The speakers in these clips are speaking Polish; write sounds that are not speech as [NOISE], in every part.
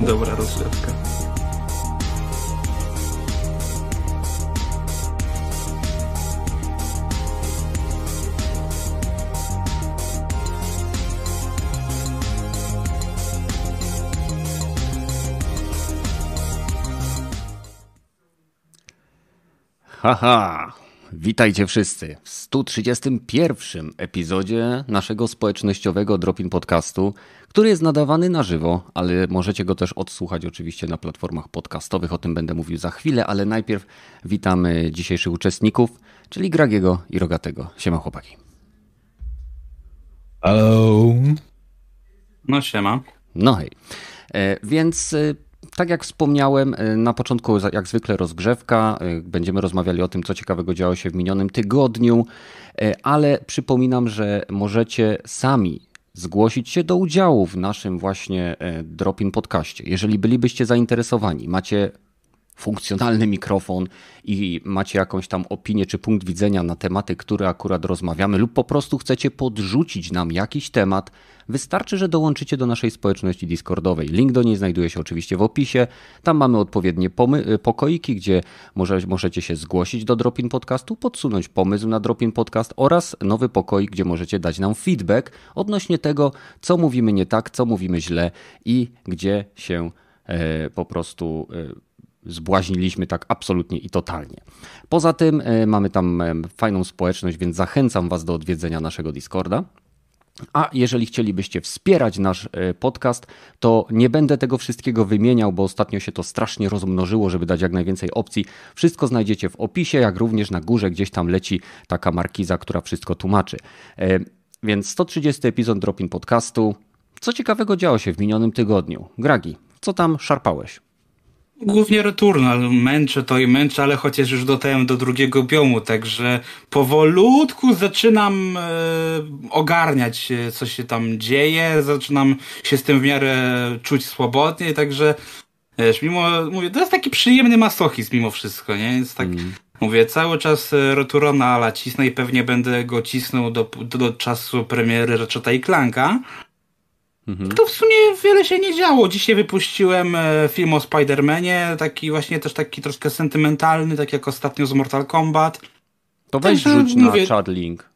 Dobra rozrywka. Witajcie wszyscy w 131 epizodzie naszego społecznościowego Dropin Podcastu, który jest nadawany na żywo, ale możecie go też odsłuchać oczywiście na platformach podcastowych, o tym będę mówił za chwilę, ale najpierw witamy dzisiejszych uczestników, czyli Gragiego i Rogatego. Siema chłopaki. Hello. No siema. No hej. E, więc e, tak jak wspomniałem, e, na początku jak zwykle rozgrzewka. E, będziemy rozmawiali o tym, co ciekawego działo się w minionym tygodniu, e, ale przypominam, że możecie sami zgłosić się do udziału w naszym właśnie Dropin podcaście. Jeżeli bylibyście zainteresowani, macie funkcjonalny mikrofon i macie jakąś tam opinię czy punkt widzenia na tematy, które akurat rozmawiamy, lub po prostu chcecie podrzucić nam jakiś temat, wystarczy, że dołączycie do naszej społeczności Discordowej. Link do niej znajduje się oczywiście w opisie. Tam mamy odpowiednie pokoiki, gdzie może, możecie się zgłosić do Dropin Podcastu, podsunąć pomysł na Dropin Podcast oraz nowy pokoik, gdzie możecie dać nam feedback odnośnie tego, co mówimy nie tak, co mówimy źle i gdzie się e, po prostu. E, zbłaźniliśmy tak absolutnie i totalnie. Poza tym e, mamy tam e, fajną społeczność, więc zachęcam Was do odwiedzenia naszego Discorda. A jeżeli chcielibyście wspierać nasz e, podcast, to nie będę tego wszystkiego wymieniał, bo ostatnio się to strasznie rozmnożyło, żeby dać jak najwięcej opcji. Wszystko znajdziecie w opisie, jak również na górze gdzieś tam leci taka markiza, która wszystko tłumaczy. Więc 130 epizod Dropin Podcastu. Co ciekawego działo się w minionym tygodniu? Gragi, co tam szarpałeś? Głównie Returnal. Męczę to i męczę, ale chociaż już dotarłem do drugiego biomu, także powolutku zaczynam e, ogarniać, e, co się tam dzieje, zaczynam się z tym w miarę czuć swobodnie, także wiesz, mimo, mówię, to jest taki przyjemny masochizm mimo wszystko, nie? Jest tak, mm. mówię, cały czas e, Returnala cisnę i pewnie będę go cisnął do, do, do czasu premiery Ratcheta i Clanka, Mhm. To w sumie wiele się nie działo. Dzisiaj wypuściłem e, film o Spider-Manie, taki właśnie też taki troszkę sentymentalny, tak jak ostatnio z Mortal Kombat. To weź rzuć na mówię... chat link.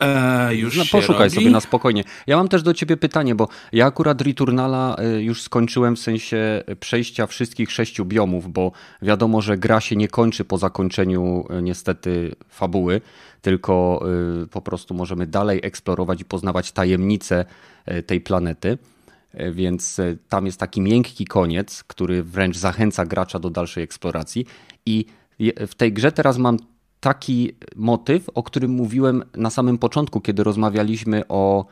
Eee, już no, poszukaj robi. sobie na spokojnie. Ja mam też do ciebie pytanie, bo ja akurat Returnala e, już skończyłem w sensie przejścia wszystkich sześciu biomów, bo wiadomo, że gra się nie kończy po zakończeniu e, niestety fabuły, tylko po prostu możemy dalej eksplorować i poznawać tajemnice E, tej planety. E, więc tam jest taki miękki koniec, który wręcz zachęca gracza do dalszej eksploracji. I w tej grze teraz mam taki motyw, o którym mówiłem na samym początku, kiedy rozmawialiśmy o,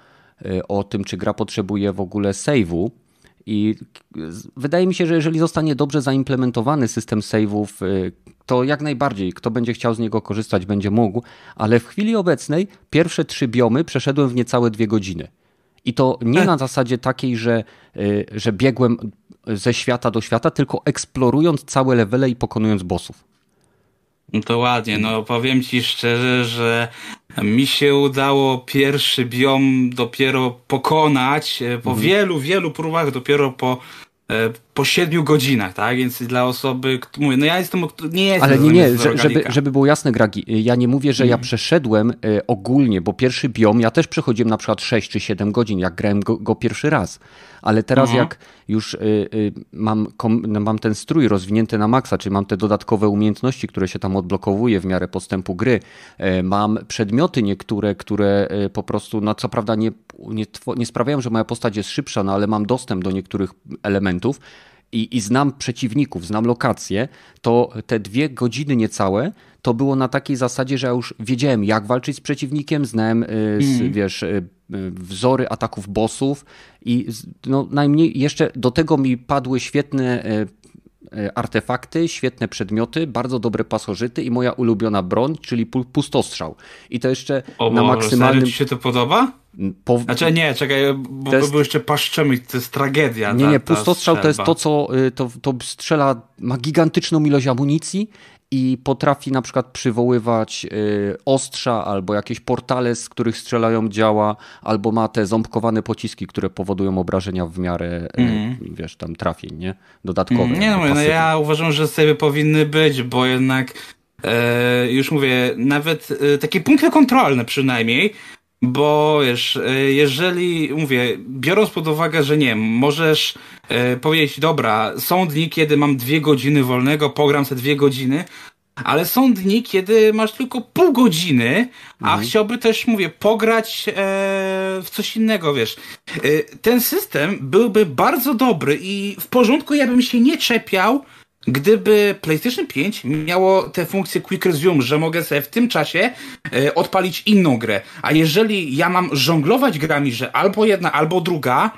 o tym, czy gra potrzebuje w ogóle save'u. I wydaje mi się, że jeżeli zostanie dobrze zaimplementowany system save'ów, to jak najbardziej, kto będzie chciał z niego korzystać, będzie mógł, ale w chwili obecnej pierwsze trzy biomy przeszedłem w niecałe dwie godziny. I to nie na zasadzie takiej, że, y, że biegłem ze świata do świata, tylko eksplorując całe levele i pokonując bossów. No to ładnie, no powiem ci szczerze, że mi się udało pierwszy biom dopiero pokonać e, po mhm. wielu, wielu próbach, dopiero po E, po siedmiu godzinach, tak? Więc dla osoby, mówię, no ja jestem, nie jestem. Ale nie, nie, żeby, żeby było jasne, Gragi, ja nie mówię, że ja mhm. przeszedłem e, ogólnie, bo pierwszy biom, ja też przechodziłem na przykład 6 czy 7 godzin, jak grałem go, go pierwszy raz ale teraz mhm. jak już y, y, mam, no, mam ten strój rozwinięty na maksa, czyli mam te dodatkowe umiejętności, które się tam odblokowuje w miarę postępu gry, mam przedmioty niektóre, które po prostu, no co prawda nie, nie, nie sprawiają, że moja postać jest szybsza, no ale mam dostęp do niektórych elementów, i, i znam przeciwników, znam lokacje, to te dwie godziny niecałe to było na takiej zasadzie, że ja już wiedziałem, jak walczyć z przeciwnikiem, znałem, y, mm. wiesz, y, y, wzory ataków bossów i no, najmniej jeszcze do tego mi padły świetne artefakty, świetne przedmioty, bardzo dobre pasożyty i moja ulubiona broń, czyli pustostrzał. I to jeszcze o, na maksymalnym... Ci się to podoba? Po... Znaczy nie, czekaj, bo jest... był jeszcze paszczemy, to jest tragedia. Nie, ta, nie, pustostrzał to jest to, co y, to, to strzela, ma gigantyczną ilość amunicji i potrafi na przykład przywoływać y, ostrza albo jakieś portale, z których strzelają działa, albo ma te ząbkowane pociski, które powodują obrażenia w miarę, mm. wiesz, tam trafień, nie? Dodatkowe. Mm, nie no, no, ja uważam, że sobie powinny być, bo jednak e, już mówię, nawet e, takie punkty kontrolne przynajmniej, bo wiesz, e, jeżeli, mówię, biorąc pod uwagę, że nie możesz e, powiedzieć, dobra, są dni, kiedy mam dwie godziny wolnego, pogram sobie dwie godziny, ale są dni, kiedy masz tylko pół godziny, a mhm. chciałby też, mówię, pograć e, w coś innego, wiesz. E, ten system byłby bardzo dobry i w porządku, ja bym się nie czepiał, gdyby PlayStation 5 miało tę funkcję Quick Resume, że mogę sobie w tym czasie e, odpalić inną grę, a jeżeli ja mam żonglować grami, że albo jedna, albo druga,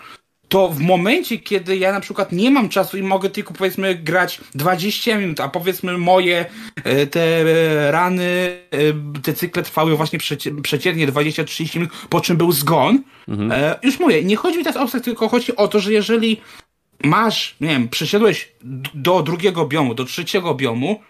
to w momencie, kiedy ja na przykład nie mam czasu i mogę tylko powiedzmy grać 20 minut, a powiedzmy moje e, te rany, e, te cykle trwały właśnie przeciętnie 20-30 minut, po czym był zgon. Mhm. Już mówię, nie chodzi mi teraz o obsah, tylko chodzi o to, że jeżeli masz, nie wiem, przesiadłeś do drugiego biomu, do trzeciego biomu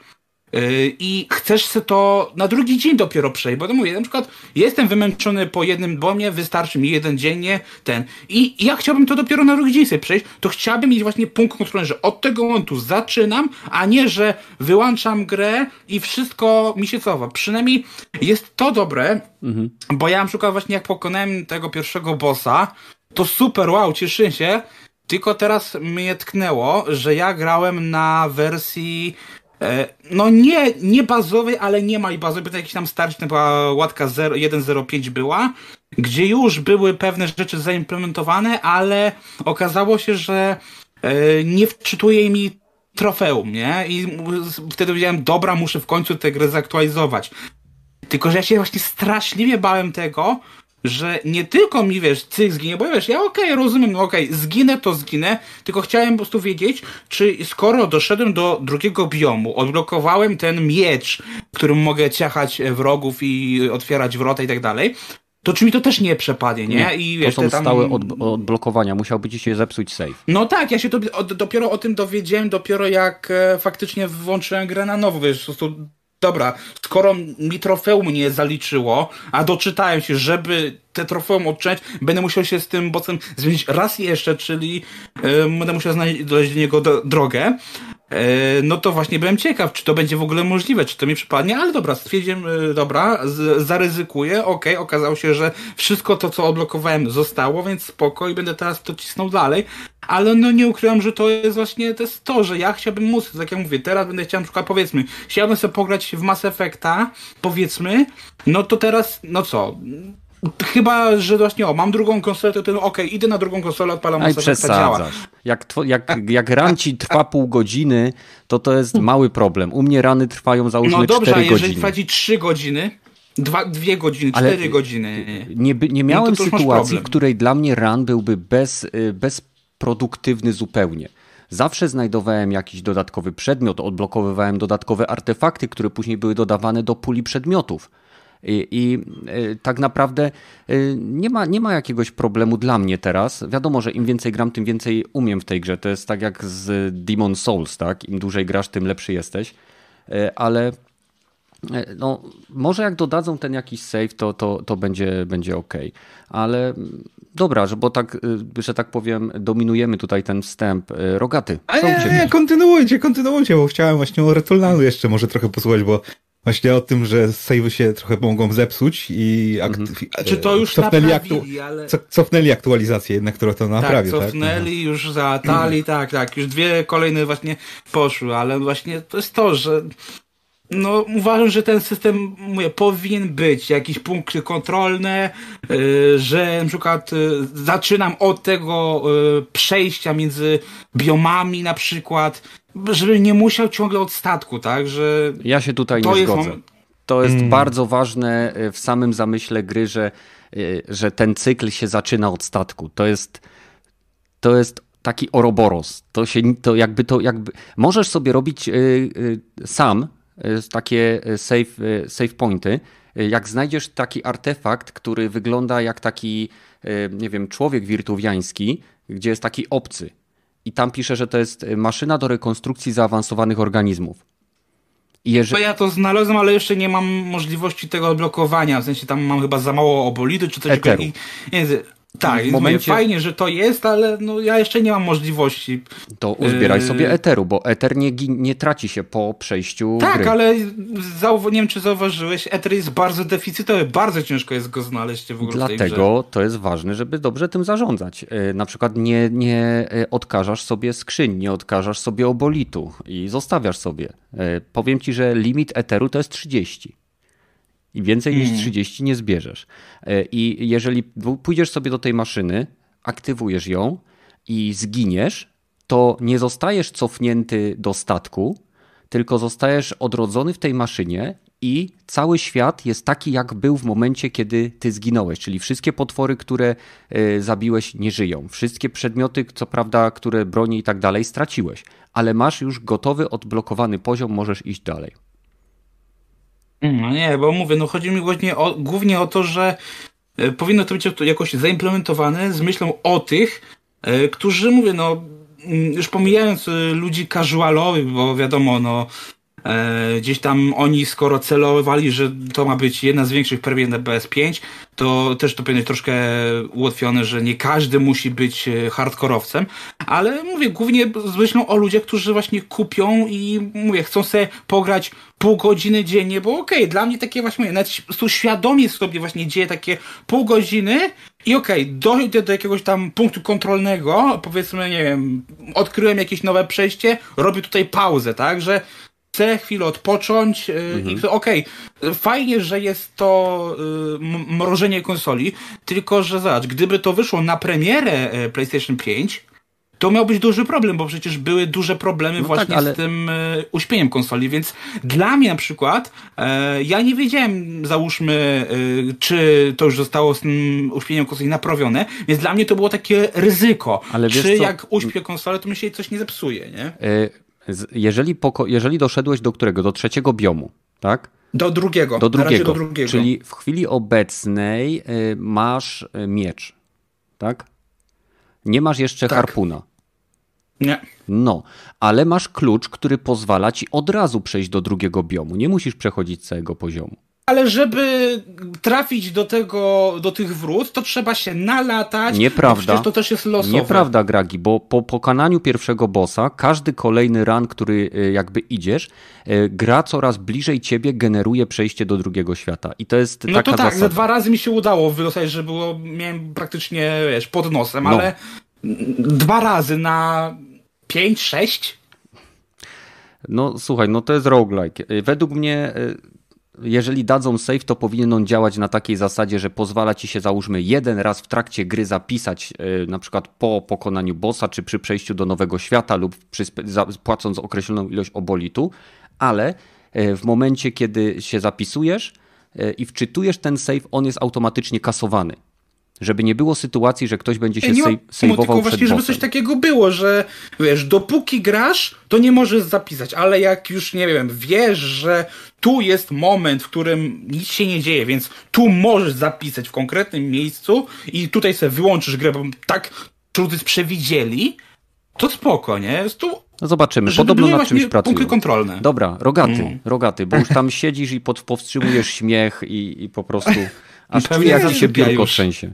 yy, i chcesz sobie to na drugi dzień dopiero przejść, bo to mówię, na przykład jestem wymęczony po jednym bomie, wystarczy mi jeden dziennie, ten. I ja chciałbym to dopiero na drugi dzień sobie przejść, to chciałbym mieć właśnie punkt kontrolny, że od tego momentu zaczynam, a nie, że wyłączam grę i wszystko mi się cofa. Przynajmniej jest to dobre, mhm. bo ja na przykład właśnie jak pokonałem tego pierwszego bossa, to super, wow, cieszę się, tylko teraz mnie tknęło, że ja grałem na wersji e, no nie, nie bazowej, ale nie ma i bazowej, bo jakiś tam starczy, to była łatka 1.05 była, gdzie już były pewne rzeczy zaimplementowane, ale okazało się, że e, nie wczytuje mi trofeum, nie? I wtedy powiedziałem, dobra, muszę w końcu tę grę zaktualizować. Tylko, że ja się właśnie straszliwie bałem tego, że nie tylko mi, wiesz, cyk zginie, bo wiesz, ja okej, okay, rozumiem, no okej, okay, zginę to zginę, tylko chciałem po prostu wiedzieć, czy skoro doszedłem do drugiego biomu, odblokowałem ten miecz, którym mogę ciachać wrogów i otwierać wrota i tak dalej, to czy mi to też nie przepadnie, nie? nie I wiesz, to są tam... stałe od, odblokowania, musiałby ci się zepsuć save. No tak, ja się to, dopiero o tym dowiedziałem, dopiero jak e, faktycznie włączyłem grę na nowo, wiesz, po prostu dobra, skoro mi trofeum nie zaliczyło, a doczytałem się, żeby te trofeum odczytać, będę musiał się z tym bossem zmienić raz jeszcze, czyli yy, będę musiał znaleźć do niego drogę. E, no to właśnie byłem ciekaw, czy to będzie w ogóle możliwe, czy to mi przypadnie, ale dobra, stwierdziłem, e, dobra, z, zaryzykuję, okej, okay, okazało się, że wszystko to, co odblokowałem zostało, więc spoko i będę teraz to cisnął dalej, ale no nie ukrywam, że to jest właśnie to, jest to że ja chciałbym móc, tak jak mówię, teraz będę chciał na przykład, powiedzmy, chciałbym sobie pograć w Mass Effecta, powiedzmy, no to teraz, no co, Chyba, że właśnie o, mam drugą konsolę, to ten okej, okay, idę na drugą konsolę, odpalam Aj, przesadzasz. Jak, jak, jak ran ci trwa pół godziny, to to jest mały problem. U mnie rany trwają załóżmy no dobrze, 4 godziny. No dobrze, jeżeli trwa ci 3 godziny, Dwa, dwie godziny, Ale cztery godziny. Nie, nie miałem no to, to sytuacji, w której dla mnie run byłby bez, y, bezproduktywny zupełnie. Zawsze znajdowałem jakiś dodatkowy przedmiot, odblokowywałem dodatkowe artefakty, które później były dodawane do puli przedmiotów. I, I, e, tak naprawdę e, nie ma, nie ma jakiegoś problemu dla mnie teraz. Wiadomo, że im więcej gram, tym więcej umiem w tej grze. To jest tak jak z Demon Souls, tak? Im dłużej grasz, tym lepszy jesteś. E, ale no, może jak dodadzą ten jakiś save, to, to, to będzie, będzie ok. Ale dobra, że, bo tak, że tak powiem, dominujemy tutaj ten wstęp. Rogaty. A nie, nie, kontynuujcie, kontynuujcie, bo chciałem właśnie o Returnal jeszcze może trochę posłuchać, bo Właśnie o tym, że savey się trochę mogą zepsuć i mhm. Czy to już cofnęli, aktu... ale... cofnęli aktualizację jednak, która to naprawi, tak? Cofnęli, tak? już zaatali, [CLEARS THROAT] tak, tak. Już dwie kolejne właśnie poszły, ale właśnie to jest to, że no uważam, że ten system mówię, powinien być, jakieś punkty kontrolne, yy, że na przykład yy, zaczynam od tego yy, przejścia między biomami na przykład, żeby nie musiał ciągle od statku, tak, że... Ja się tutaj nie zgodzę. To jest mm. bardzo ważne w samym zamyśle gry, że, że ten cykl się zaczyna od statku. To jest, to jest taki oroboros. To się, to jakby to, jakby, możesz sobie robić sam takie save, save pointy, jak znajdziesz taki artefakt, który wygląda jak taki, nie wiem, człowiek wirtuwiański, gdzie jest taki obcy i tam pisze, że to jest maszyna do rekonstrukcji zaawansowanych organizmów. Jeżeli... ja to znalazłem, ale jeszcze nie mam możliwości tego odblokowania. W sensie tam mam chyba za mało obolidu czy coś takiego. Tak, w momencie... fajnie, że to jest, ale no, ja jeszcze nie mam możliwości. To uzbieraj sobie yy, Eteru, bo Eter nie, nie traci się po przejściu Tak, gry. ale nie wiem, czy zauważyłeś, Eter jest bardzo deficytowy, bardzo ciężko jest go znaleźć w ogóle Dlatego to jest ważne, żeby dobrze tym zarządzać. Yy, na przykład nie, nie yy, odkażasz sobie skrzyń, nie odkażasz sobie obolitu i zostawiasz sobie. Powiem ci, że limit Eteru to jest 30. I więcej niż 30 mm. nie zbierzesz. E, I jeżeli pójdziesz sobie do tej maszyny, aktywujesz ją i zginiesz, to nie zostajesz cofnięty do statku, tylko zostajesz odrodzony w tej maszynie i cały świat jest taki, jak był w momencie, kiedy ty zginąłeś. Czyli wszystkie potwory, które e, zabiłeś, nie żyją. Wszystkie przedmioty, co prawda, które broni i tak dalej, straciłeś. Ale masz już gotowy, odblokowany poziom, możesz iść dalej. No nie, bo mówię, no chodzi mi głównie o, głównie o to, że e, powinno to być jakoś zaimplementowane z myślą o tych, e, którzy, mówię, no mm, już pomijając e, ludzi casualowych, bo wiadomo, no E, gdzieś tam oni skoro celowali, że to ma być jedna z większych premier na PS5, to też to powinno troszkę ułatwione, że nie każdy musi być e, hardkorowcem, ale mówię głównie myślą o ludziach, którzy właśnie kupią i mówię, chcą sobie pograć pół godziny dziennie, bo okej, okay, dla mnie takie właśnie, mówię, nawet świadomie sobie właśnie dzieje takie pół godziny i okej, okay, dojdę do jakiegoś tam punktu kontrolnego, powiedzmy, nie wiem, odkryłem jakieś nowe przejście, robię tutaj pauzę, tak, że chcę chwilę odpocząć y, mhm. i okej, okay, fajnie, że jest to y, mrożenie konsoli, tylko że zobacz, gdyby to wyszło na premierę y, PlayStation 5, to miał być duży problem, bo przecież były duże problemy no właśnie tak, ale... z tym y, uśpieniem konsoli, więc dla mnie na przykład y, ja nie wiedziałem, załóżmy, y, czy to już zostało z tym uśpieniem konsoli naprawione, więc dla mnie to było takie ryzyko. Ale czy jak uśpię konsolę, to mi się coś nie zepsuje, nie? Jeżeli, jeżeli doszedłeś do którego? Do trzeciego biomu, tak? Do drugiego. Do drugiego. do drugiego. Czyli w chwili obecnej y, masz y, miecz, tak? Nie masz jeszcze tak. harpuna. Nie. No, ale masz klucz, który pozwala ci od razu przejść do drugiego biomu. Nie musisz przechodzić całego poziomu ale żeby trafić do tego, do tych wrót, to trzeba się nalatać. Nieprawda. To też jest losowe. Nieprawda, Gragi, bo po pokonaniu pierwszego bossa, każdy kolejny run, który e, jakby idziesz, e, gra coraz bliżej ciebie generuje przejście do drugiego świata. I to jest no taka to tak, zasada. ze dwa razy mi się udało wylosać, że było, miałem praktycznie, wiesz, pod nosem, no. ale dwa razy na pięć, sześć no słuchaj, no to jest roguelike. E, według mnie jeżeli dadzą save, to powinien on działać na takiej zasadzie, że pozwala ci się załóżmy jeden raz w trakcie gry zapisać, e, na przykład po pokonaniu bossa, czy przy przejściu do nowego świata, lub przy, płacąc określoną ilość obolitu, ale e, w momencie, kiedy się zapisujesz e, i wczytujesz ten save, on jest automatycznie kasowany. Żeby nie było sytuacji, że ktoś będzie się sej- sejwował tylko właśnie, żeby coś takiego było, że wiesz, dopóki grasz, to nie możesz zapisać, ale jak już, nie wiem, wiesz, że tu jest moment, w którym nic się nie dzieje, więc tu możesz zapisać w konkretnym miejscu i tutaj sobie wyłączysz grę, bo tak trudy przewidzieli, to spoko, nie? Jest tu no zobaczymy, podobno nad czymś pracują. Punkty kontrolne. Dobra, rogaty, mm. rogaty, bo już tam siedzisz i pod, powstrzymujesz śmiech i, i po prostu aż czujesz, jak się biurko trzęsie.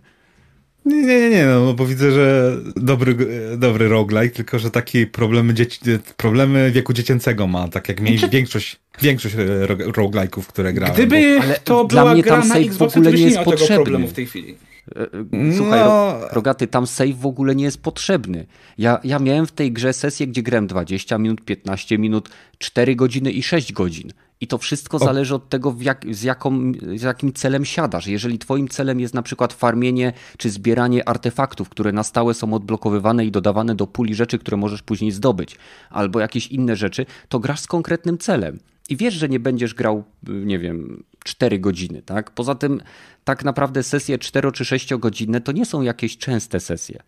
Nie, nie, nie, nie, no bo widzę, że dobry, dobry roguelike, tylko że takie problemy, dzieci, problemy wieku dziecięcego ma, tak jak znaczy... większość, większość roguelike'ów, które grałem. Gdyby bo... to dla była mnie tam save w ogóle nie jest potrzebny. w tej chwili. E, e, słuchaj, no... Rogaty, tam save w ogóle nie jest potrzebny. Ja, ja miałem w tej grze sesję, gdzie grałem 20 minut, 15 minut, 4 godziny i 6 godzin. I to wszystko zależy od tego, jak, z, jaką, z jakim celem siadasz. Jeżeli twoim celem jest na przykład farmienie czy zbieranie artefaktów, które na stałe są odblokowywane i dodawane do puli rzeczy, które możesz później zdobyć, albo jakieś inne rzeczy, to grasz z konkretnym celem. I wiesz, że nie będziesz grał, nie wiem, 4 godziny, tak? Poza tym, tak naprawdę sesje 4 czy 6 godzinne to nie są jakieś częste sesje.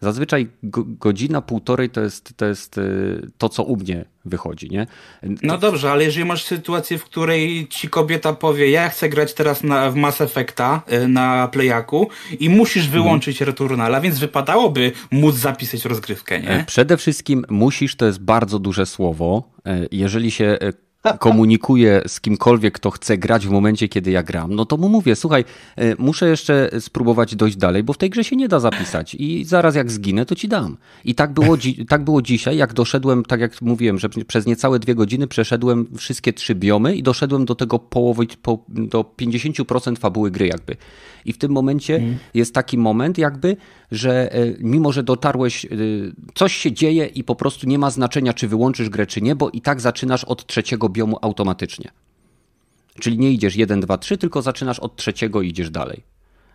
Zazwyczaj godzina, półtorej to jest, to jest y, to, co u mnie wychodzi, nie? No dobrze, ale jeżeli masz sytuację, w której ci kobieta powie, ja chcę grać teraz na, w Mass Effecta y, na Playaku i musisz mhm. wyłączyć hmm. Returnala, więc wypadałoby móc zapisać rozgrywkę, nie? E, przede wszystkim musisz, to jest bardzo duże słowo. E, jeżeli się e, komunikuję z kimkolwiek, kto chce grać w momencie, kiedy ja gram, no to mu mówię, słuchaj, e, muszę jeszcze spróbować dojść dalej, bo w tej grze się nie da zapisać i zaraz jak zginę, to ci dam. I tak było, tak było dzisiaj, jak doszedłem, tak jak mówiłem, że przez niecałe dwie godziny przeszedłem wszystkie trzy biomy i doszedłem do tego połowy, po, do 50% fabuły gry jakby. I w tym momencie mm. jest taki moment jakby, że e, mimo, że dotarłeś, e, coś się dzieje i po prostu nie ma znaczenia, czy wyłączysz grę, czy nie, bo i tak zaczynasz od trzeciego biomu automatycznie. Czyli nie idziesz 1, 2, 3, tylko zaczynasz od trzeciego i idziesz dalej.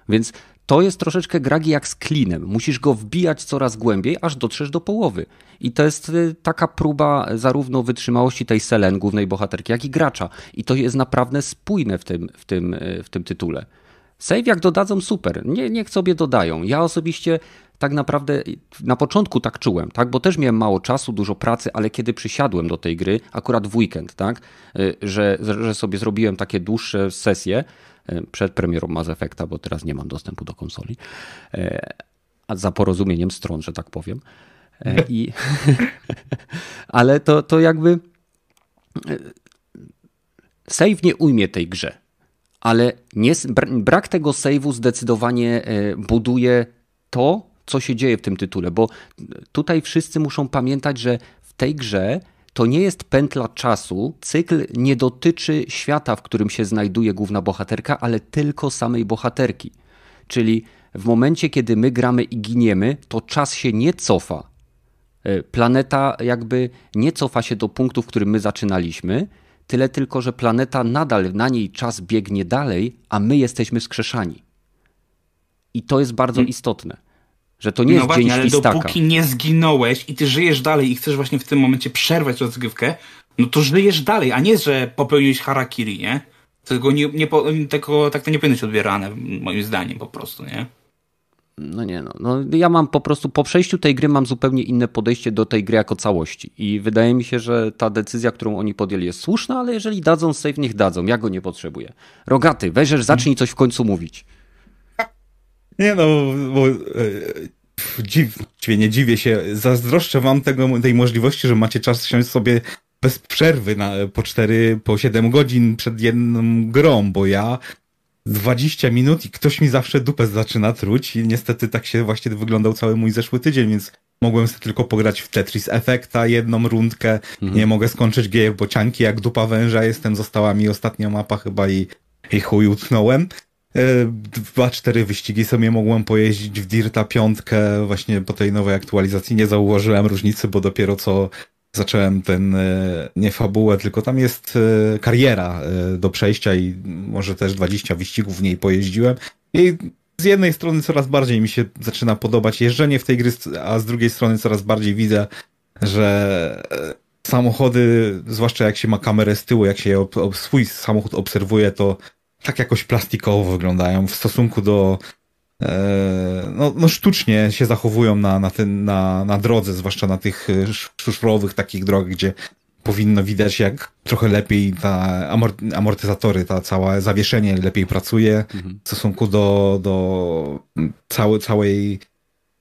Więc to jest troszeczkę gragi jak z klinem. Musisz go wbijać coraz głębiej, aż dotrzesz do połowy. I to jest e, taka próba zarówno wytrzymałości tej Selen, głównej bohaterki, jak i gracza. I to jest naprawdę spójne w tym, w tym, w tym tytule. Save jak dodadzą, super. Nie, niech sobie dodają. Ja osobiście tak naprawdę na początku tak czułem, tak? bo też miałem mało czasu, dużo pracy, ale kiedy przysiadłem do tej gry, akurat w weekend, tak? Y, że, że sobie zrobiłem takie dłuższe sesje y, przed premierą Mass Effecta, bo teraz nie mam dostępu do konsoli, y, a za porozumieniem stron, że tak powiem. I, [LAUGHS] ale to, to jakby save nie ujmie tej grze ale nie, brak tego save'u zdecydowanie e, buduje to, co się dzieje w tym tytule, bo tutaj wszyscy muszą pamiętać, że w tej grze to nie jest pętla czasu. Cykl nie dotyczy świata, w którym się znajduje główna bohaterka, ale tylko samej bohaterki. Czyli w momencie, kiedy my gramy i giniemy, to czas się nie cofa. E, planeta jakby nie cofa się do punktu, w którym my zaczynaliśmy, Tyle tylko, że planeta nadal na niej czas biegnie dalej, a my jesteśmy skrzeszani. I to jest bardzo hmm. istotne. Że to nie no jest właśnie, dzień ale świstaka. dopóki nie zginąłeś i ty żyjesz dalej i chcesz właśnie w tym momencie przerwać rozgrywkę, no to żyjesz dalej, a nie, że popełniłeś harakiri, nie? Tego, nie, nie, tego tak to nie powinno być odbierane, moim zdaniem po prostu, nie? No nie no, no, ja mam po prostu po przejściu tej gry mam zupełnie inne podejście do tej gry jako całości i wydaje mi się, że ta decyzja, którą oni podjęli jest słuszna, ale jeżeli dadzą save, niech dadzą, ja go nie potrzebuję. Rogaty, weźesz, zacznij coś w końcu mówić. Nie no, bo e, dziwię, nie dziwię się, zazdroszczę wam tego, tej możliwości, że macie czas siąść sobie bez przerwy na, po 4, po 7 godzin przed jedną grą, bo ja 20 minut i ktoś mi zawsze dupę zaczyna truć i niestety tak się właśnie wyglądał cały mój zeszły tydzień, więc mogłem sobie tylko pograć w Tetris Effecta jedną rundkę, mhm. nie mogę skończyć gier bocianki jak dupa węża jestem, została mi ostatnia mapa chyba i, i chuj utknąłem. E, dwa, cztery wyścigi sobie mogłem pojeździć w Dirta piątkę właśnie po tej nowej aktualizacji. Nie zauważyłem różnicy, bo dopiero co zacząłem ten, e, nie fabułę, tylko tam jest e, kariera e, do przejścia i może też 20 wyścigów w niej pojeździłem. I z jednej strony coraz bardziej mi się zaczyna podobać jeżdżenie w tej gry, a z drugiej strony coraz bardziej widzę, że samochody, zwłaszcza jak się ma kamerę z tyłu, jak się swój samochód obserwuje, to tak jakoś plastikowo wyglądają w stosunku do no, no sztucznie się zachowują na, na, ten, na, na drodze, zwłaszcza na tych e, szufrowych takich drogach, gdzie powinno widać jak trochę lepiej ta amortyzatory, ta całe zawieszenie lepiej pracuje mhm. w stosunku do, do całej, całej,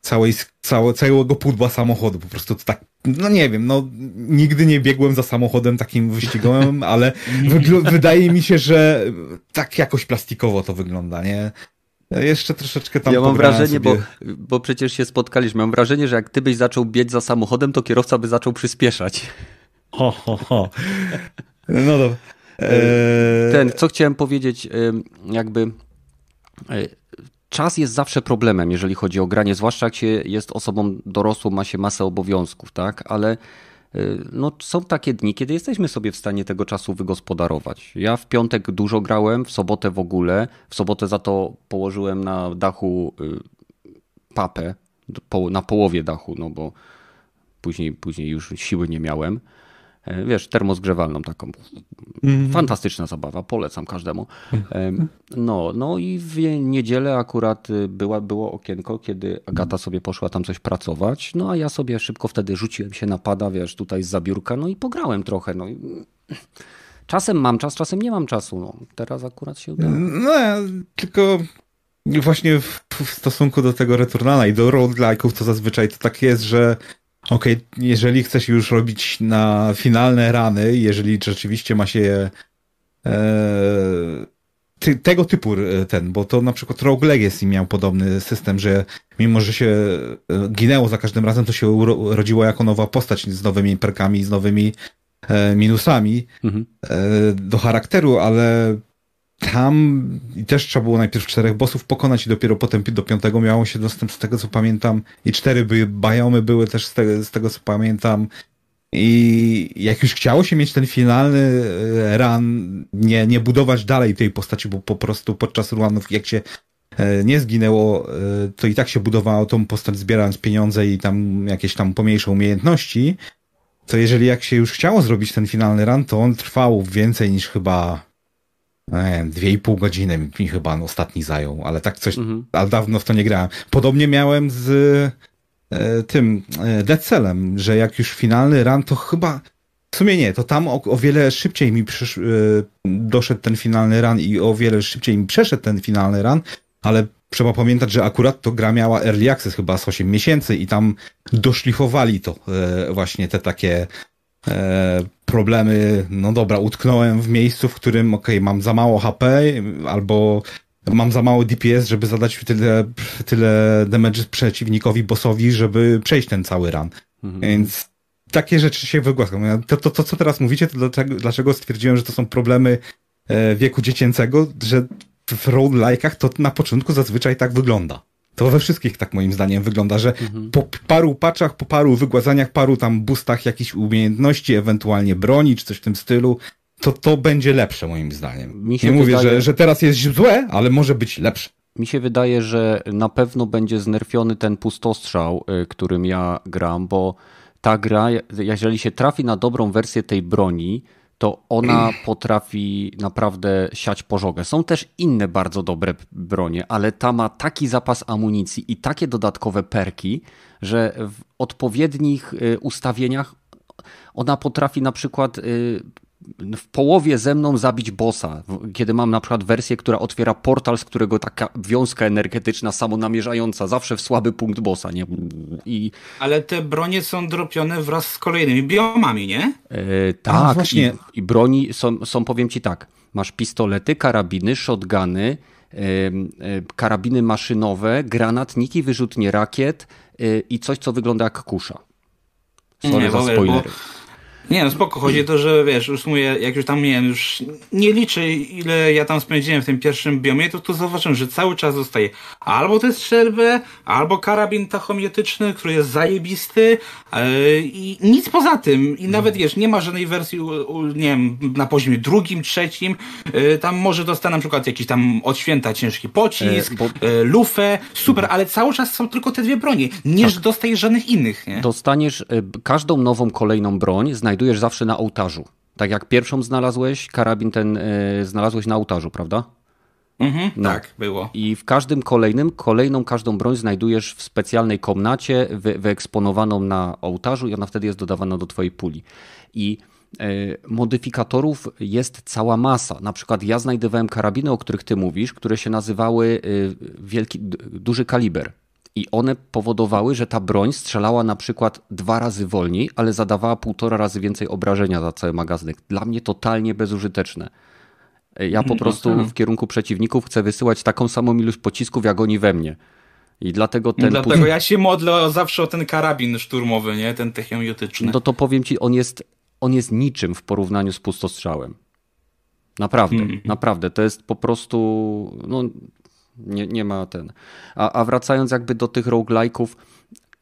całej, całe, całego pudła samochodu. Po prostu to tak, no nie wiem, no nigdy nie biegłem za samochodem takim wyścigowym, [LAUGHS] ale wydaje mi się, że tak jakoś plastikowo to wygląda, nie? Jeszcze troszeczkę tam Ja mam wrażenie, bo, bo przecież się spotkaliśmy, mam wrażenie, że jak ty byś zaczął biec za samochodem, to kierowca by zaczął przyspieszać. Ho, ho, ho. No dobra. Eee... Ten, co chciałem powiedzieć, jakby e, czas jest zawsze problemem, jeżeli chodzi o granie, zwłaszcza jak się jest osobą dorosłą, ma się masę obowiązków, tak? Ale no, są takie dni, kiedy jesteśmy sobie w stanie tego czasu wygospodarować. Ja w piątek dużo grałem, w sobotę w ogóle. W sobotę za to położyłem na dachu y, papę, na połowie dachu, no bo później, później już siły nie miałem. E, wiesz, termozgrzewalną taką. Mm. Fantastyczna zabawa, polecam każdemu. E, no, no i w niedzielę akurat y, była, było okienko, kiedy Agata sobie poszła tam coś pracować, no a ja sobie szybko wtedy rzuciłem się na pada, wiesz, tutaj z zabiórka, no i pograłem trochę. No. [SNIFFS] Czasem mam czas, czasem nie mam czasu. No. Teraz akurat się udało. No, tylko właśnie w, w stosunku do tego Returnala i do roguelike'ów to zazwyczaj to tak jest, że Okej, okay, jeżeli chcesz już robić na finalne rany, jeżeli rzeczywiście ma się e, ty, tego typu e, ten, bo to na przykład Rogue Legacy miał podobny system, że mimo, że się e, ginęło za każdym razem, to się urodziło jako nowa postać z nowymi perkami, z nowymi e, minusami mhm. e, do charakteru, ale tam też trzeba było najpierw czterech bossów pokonać i dopiero potem do piątego miało się dostęp z tego co pamiętam. I cztery by, biomy były też z tego, z tego co pamiętam. I jak już chciało się mieć ten finalny e, run, nie, nie budować dalej tej postaci, bo po prostu podczas runów jak się e, nie zginęło, e, to i tak się budowało tą postać zbierając pieniądze i tam jakieś tam pomniejsze umiejętności, to jeżeli jak się już chciało zrobić ten finalny run, to on trwał więcej niż chyba nie dwie i pół godziny mi chyba ostatni zajął, ale tak coś, mhm. ale dawno w to nie grałem. Podobnie miałem z e, tym e, Dead Cellem, że jak już finalny run, to chyba w sumie nie, to tam o, o wiele szybciej mi przysz, e, doszedł ten finalny run i o wiele szybciej mi przeszedł ten finalny run, ale trzeba pamiętać, że akurat to gra miała early access chyba z 8 miesięcy i tam doszlifowali to e, właśnie te takie e, problemy, no dobra, utknąłem w miejscu, w którym, okej, okay, mam za mało HP, albo mam za mało DPS, żeby zadać tyle, tyle damage przeciwnikowi, bossowi, żeby przejść ten cały run. Mhm. Więc takie rzeczy się wygłaskam. To, to, to, co teraz mówicie, to dlaczego, dlaczego stwierdziłem, że to są problemy e, wieku dziecięcego, że w roguelike'ach to na początku zazwyczaj tak wygląda. To we wszystkich tak moim zdaniem wygląda, że mhm. po paru paczach, po paru wygładzaniach, paru tam boostach jakichś umiejętności, ewentualnie broni czy coś w tym stylu, to to będzie lepsze moim zdaniem. Nie mówię, że, że teraz jest złe, ale może być lepsze. Mi się wydaje, że na pewno będzie znerfiony ten pustostrzał, y, którym ja gram, bo ta gra, jeżeli się trafi na dobrą wersję tej broni, to ona potrafi naprawdę siać pożogę. Są też inne bardzo dobre bronie, ale ta ma taki zapas amunicji i takie dodatkowe perki, że w odpowiednich y, ustawieniach ona potrafi na przykład y, w połowie ze mną zabić bossa, kiedy mam na przykład wersję, która otwiera portal, z którego taka wiązka energetyczna samonamierzająca zawsze w słaby punkt bossa, nie? I... Ale te bronie są dropione wraz z kolejnymi biomami, nie? E, tak, A, właśnie. I, I, broni są, są, powiem ci tak, masz pistolety, karabiny, shotguny, e, e, karabiny maszynowe, granatniki, wyrzutnie rakiet e, i coś, co wygląda jak kusza. Sorry nie, za spoilery. Bo nie no spoko, chodzi o to, że wiesz, już mówię, jak już tam miałem, już nie liczę ile ja tam spędziłem w tym pierwszym biomie, to tu zauważyłem, że cały czas zostaje albo te strzelby, albo karabin tachomietyczny, który jest zajebisty yy, i nic poza tym. I nawet wiesz, nie ma żadnej wersji, nie wiem, na poziomie drugim, trzecim, yy, tam może dostanę na przykład jakiś tam od święta ciężki pocisk, e, bo... yy, lufę, super, ale cały czas są tylko te dwie bronie, nie tak. dostajesz żadnych innych, nie? Dostaniesz każdą nową kolejną broń, znajdujesz znajdujesz zawsze na ołtarzu. Tak jak pierwszą znalazłeś, karabin ten y, znalazłeś na ołtarzu, prawda? Mhm, no. Tak, było. I w każdym kolejnym, kolejną każdą broń znajdujesz w specjalnej komnacie wy, wyeksponowaną na ołtarzu i ona wtedy jest dodawana do twojej puli. I y, modyfikatorów jest cała masa. Na przykład ja znajdowałem karabiny, o których ty mówisz, które się nazywały y, wielki, duży kaliber. I one powodowały, że ta broń strzelała na przykład dwa razy wolniej, ale zadawała półtora razy więcej obrażenia za cały magazynek. Dla mnie totalnie bezużyteczne. Ja po no prostu tak. w kierunku przeciwników chcę wysyłać taką samą ilość pocisków, jak oni we mnie. I dlatego ten. Dlatego ja się modlę zawsze o ten karabin szturmowy, nie? Ten technomiotyczny. No to powiem ci, on jest, on jest niczym w porównaniu z pustostrzałem. Naprawdę, mm. naprawdę. To jest po prostu. No, nie, nie ma ten. A, a wracając jakby do tych roguelike'ów,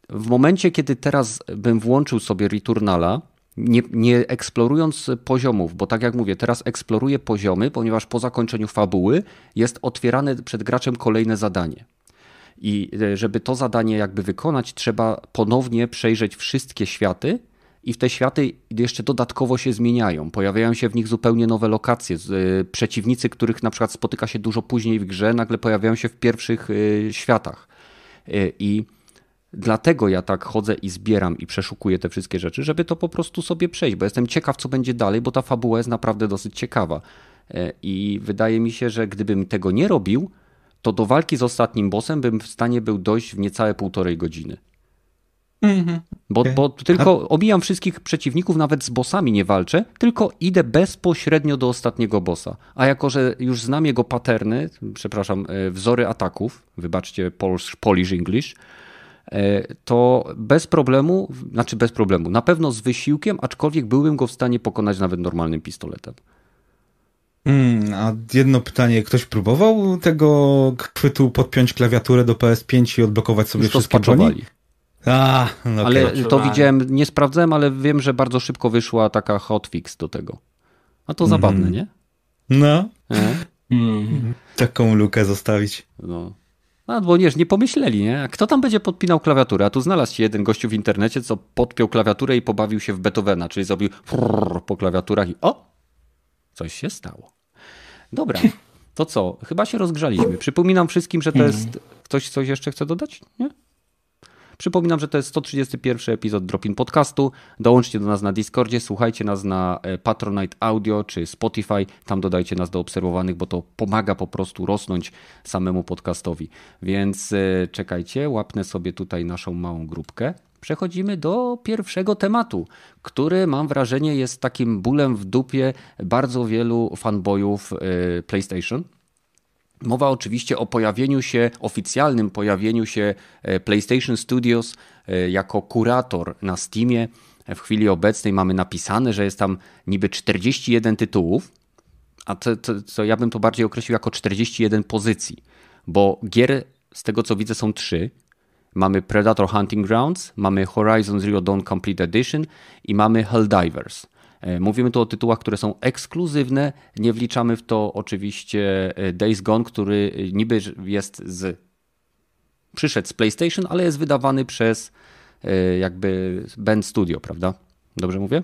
w momencie, kiedy teraz bym włączył sobie Returnala, nie, nie, eksplorując poziomów, bo tak jak mówię, teraz eksploruję poziomy, ponieważ po zakończeniu fabuły jest otwierane przed graczem kolejne zadanie. I e, żeby to zadanie jakby wykonać, trzeba ponownie przejrzeć wszystkie światy i w te światy jeszcze dodatkowo się zmieniają. Pojawiają się w nich zupełnie nowe lokacje. Y, przeciwnicy, których na przykład spotyka się dużo później w grze, nagle pojawiają się w pierwszych y, światach. Y, I dlatego ja tak chodzę i zbieram i przeszukuję te wszystkie rzeczy, żeby to po prostu sobie przejść, bo jestem ciekaw, co będzie dalej, bo ta fabuła jest naprawdę dosyć ciekawa. I wydaje mi się, że gdybym tego nie robił, to do walki z ostatnim bossem bym w stanie był dojść w niecałe półtorej godziny. Mhm. Bo, okay. bo tylko obijam wszystkich przeciwników, nawet z bossami nie walczę, tylko idę bezpośrednio do ostatniego bossa. A jako, że już znam jego paterny, przepraszam, e, wzory ataków, wybaczcie Polish, Polish English, e, to bez problemu, znaczy bez problemu, na pewno z wysiłkiem, aczkolwiek byłbym go w stanie pokonać nawet normalnym pistoletem. Hmm, a jedno pytanie, ktoś próbował tego chwytu podpiąć klawiaturę do PS5 i odblokować sobie Już wszystkie broni? A, no ale okay. to widziałem, nie sprawdzałem, ale wiem, że bardzo szybko wyszła taka hotfix do tego. A to mm. zabawne, nie? No. Mm. Taką lukę zostawić. No. A, bo nie, nie pomyśleli, nie? Kto tam będzie podpinał klawiaturę? A tu znalazł się jeden gościu w internecie, co podpiął klawiaturę i pobawił się w Beethovena, czyli zrobił po klawiaturach i o! Coś się stało. Dobra, to co? Chyba się rozgrzaliśmy. Przypominam wszystkim, że to jest... Ktoś coś jeszcze chce dodać? Nie? Przypominam, że to jest 131 epizod Dropin Podcastu. Dołączcie do nas na Discordzie, słuchajcie nas na e, Patronite Audio czy Spotify. Tam dodajcie nas do obserwowanych, bo to pomaga po prostu rosnąć samemu podcastowi. Więc e, czekajcie, łapnę sobie tutaj naszą małą grupkę. Przechodzimy do pierwszego tematu, który mam wrażenie jest takim bólem w dupie bardzo wielu fanboyów e, PlayStation Mowa oczywiście o pojawieniu się, oficjalnym pojawieniu się e, PlayStation Studios e, jako kurator na Steamie. W chwili obecnej mamy napisane, że jest tam niby 41 tytułów, a to, to, to ja bym to bardziej określił jako 41 pozycji, bo gier z tego co widzę są trzy. Mamy Predator Hunting Grounds, mamy Horizon Zero Dawn Complete Edition i mamy Helldivers. E, mówimy tu o tytułach, które są ekskluzywne. Nie wliczamy w to oczywiście e, Days Gone, który e, niby jest z. Przyszedł z PlayStation, ale jest wydawany przez jakby Band Studio, prawda? Dobrze mówię?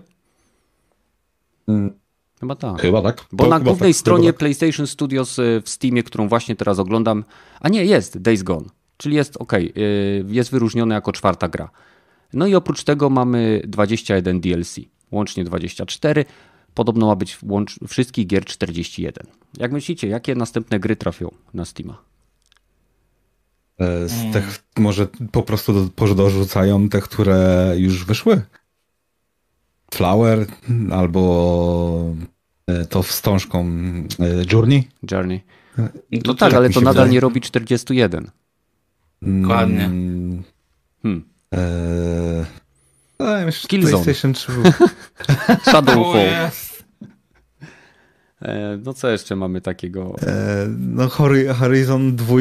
Mm. Chyba tak. Chyba tak. Bo to na głównej tak, stronie tak. PlayStation Studios w Steamie, którą właśnie teraz oglądam, a nie, jest Days Gone, czyli jest ok, jest wyróżnione jako czwarta gra. No i oprócz tego mamy 21 DLC łącznie 24. Podobno ma być łącz... wszystkich gier 41. Jak myślicie, jakie następne gry trafią na Steama? E, z tych hmm. może po prostu do, dorzucają te, które już wyszły? Flower albo e, to wstążką e, Journey? Journey. No, no tak, ale to nadal wydaje. nie robi 41. Dokładnie. Hmm. E no, Killzone. PlayStation 3. [LAUGHS] Shadowfall. E, no co jeszcze mamy takiego? E, no Horizon 2.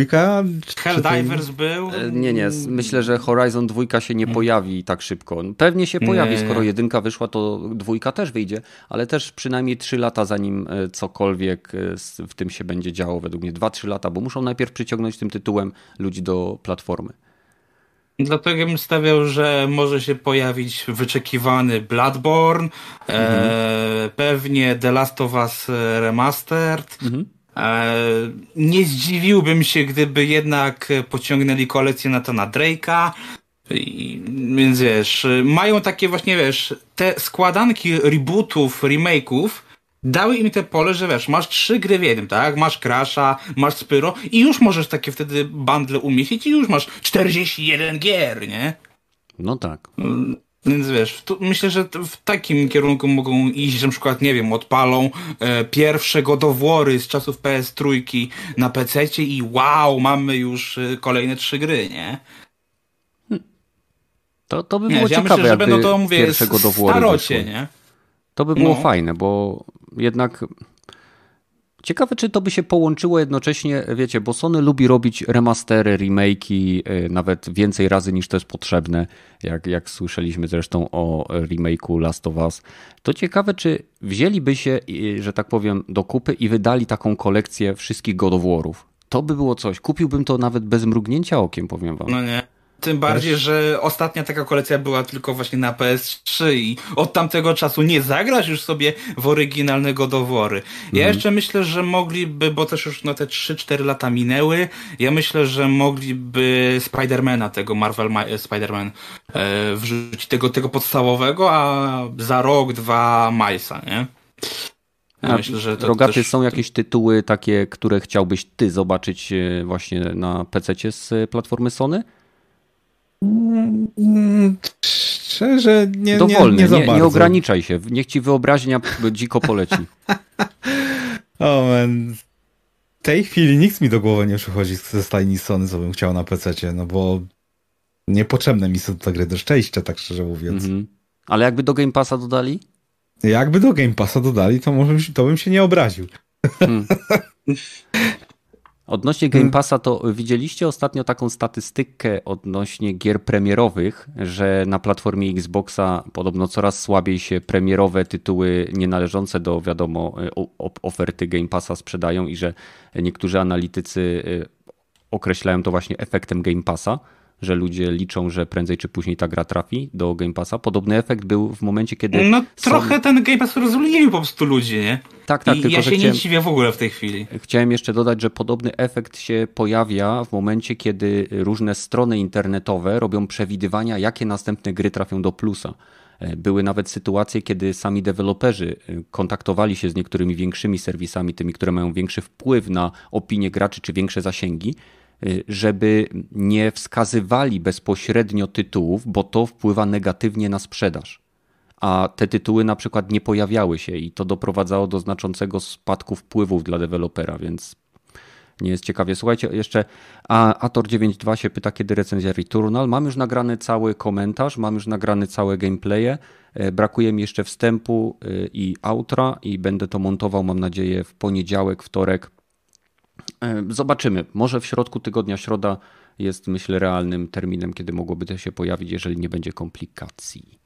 Helldivers był? E, nie, nie. Myślę, że Horizon 2 się nie pojawi tak szybko. Pewnie się pojawi, nie. skoro jedynka wyszła, to dwójka też wyjdzie, ale też przynajmniej 3 lata zanim cokolwiek w tym się będzie działo według mnie. 2-3 lata, bo muszą najpierw przyciągnąć tym tytułem ludzi do platformy. Dlatego bym stawiał, że może się pojawić wyczekiwany Bloodborne, mhm. e, pewnie The Last of Us Remastered. Mhm. E, nie zdziwiłbym się, gdyby jednak pociągnęli kolekcję na to na Drake'a. I, więc wiesz, mają takie właśnie, wiesz, te składanki rebootów, remake'ów, dały im te pole, że wiesz, masz trzy gry w jednym, tak? Masz Crasha, masz Spyro i już możesz takie wtedy bundle umieścić i już masz 41 gier, nie? No tak. Mm, więc wiesz, tu, myślę, że w takim kierunku mogą iść, że na przykład, nie wiem, odpalą e, pierwsze godowory z czasów PS3 na PC i wow, mamy już e, kolejne trzy gry, nie? To, to by było nie, ciekawe, ja myślę, że będą to, mówię, starocie, nie? To by było no. fajne, bo jednak ciekawe, czy to by się połączyło jednocześnie, wiecie, bo Sony lubi robić remastery, remake'i, y, nawet więcej razy niż to jest potrzebne, jak, jak słyszeliśmy zresztą o remake'u Last of Us. To ciekawe, czy wzięliby się, y, że tak powiem, do kupy i wydali taką kolekcję wszystkich God of War'ów. To by było coś. Kupiłbym to nawet bez mrugnięcia okiem, powiem wam. No nie Tym bardziej, Też... że ostatnia taka kolekcja była tylko właśnie na PS3 i od tamtego czasu nie zagrasz już sobie w oryginalnego dowory. Ja mhm. jeszcze myślę, że mogliby, bo też już no te 3-4 lata minęły, ja myślę, że mogliby Spidermana, tego Marvel Spider-Man e, wrzucić, tego, tego podstawowego, a za rok, dwa Milesa, nie? Ja myślę, że to Rogaty też... są jakieś tytuły takie, które chciałbyś ty zobaczyć e, właśnie na PC z platformy Sony? Szczerze, nie, Dowolny, nie, nie, nie, nie ograniczaj się. Niech ci wyobraźnia dziko poleci. [LAUGHS] o man. W tej chwili nikt mi do głowy nie przychodzi ze stajni Sony, co bym chciał na PC, no bo niepotrzebne mi są te gry do szczęścia, tak szczerze mówiąc. -hmm. Ale jakby do Game Passa dodali? Jakby do Game Passa dodali, to może to bym się nie obraził. Hmm. [LAUGHS] Odnośnie Game Passa, to widzieliście ostatnio taką statystykę odnośnie gier premierowych, że na platformie Xboxa podobno coraz słabiej się premierowe tytuły nienależące do, wiadomo, oferty Game Passa sprzedają i że niektórzy analitycy y, określają to właśnie efektem Game Passa że ludzie liczą, że prędzej czy później ta gra trafi do Game Passa. Podobny efekt był w momencie, kiedy. No trochę ten Game Pass rozluźnił po prostu ludzi, nie? Tak, tak. I tylko, ja się chciałem... nie dziwię w ogóle w tej chwili. Chciałem jeszcze dodać, że podobny efekt się pojawia w momencie, kiedy różne strony internetowe robią przewidywania, jakie następne gry trafią do plusa. E, były nawet sytuacje, kiedy sami deweloperzy e, kontaktowali się z niektórymi większymi serwisami, tymi, które mają większy wpływ na opinię graczy czy większe zasięgi żeby nie wskazywali bezpośrednio tytułów, bo to wpływa negatywnie na sprzedaż. A te tytuły na przykład nie pojawiały się i to doprowadzało do znaczącego spadku wpływów dla dewelopera, więc nie jest ciekawie. Słuchajcie, jeszcze Ator92 się pyta, kiedy recenzja Returnal. Mam już nagrany cały komentarz, mam już nagrane całe gameplaye. E, brakuje mi jeszcze wstępu e, i outra i będę to montował, mam nadzieję, w poniedziałek, wtorek zobaczymy. Może w środku tygodnia środa jest, myślę, realnym terminem, kiedy mogłoby to się pojawić, jeżeli nie będzie komplikacji.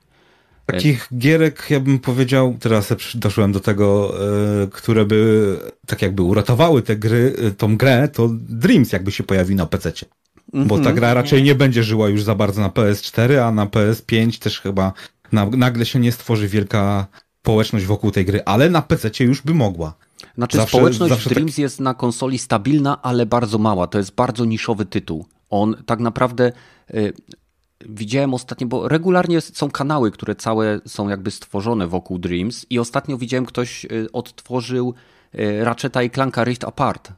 Takich gierek, ja bym powiedział, teraz doszłem do tego, e, które by tak jakby uratowały te gry, e, tą grę, to Dreams jakby się pojawił na PC. Bo ta mhm. gra raczej nie będzie żyła już za bardzo na PS4, a na PS5 też chyba nagle się nie stworzy wielka społeczność wokół tej gry, ale na PC już by mogła. Znaczy zawsze, społeczność zawsze Dreams tak... jest na konsoli stabilna, ale bardzo mała. To jest bardzo niszowy tytuł. On tak naprawdę y, widziałem ostatnio, bo regularnie są kanały, które całe są jakby stworzone wokół Dreams i ostatnio widziałem ktoś y, odtworzył y, Ratcheta i Clanka Rift Apart.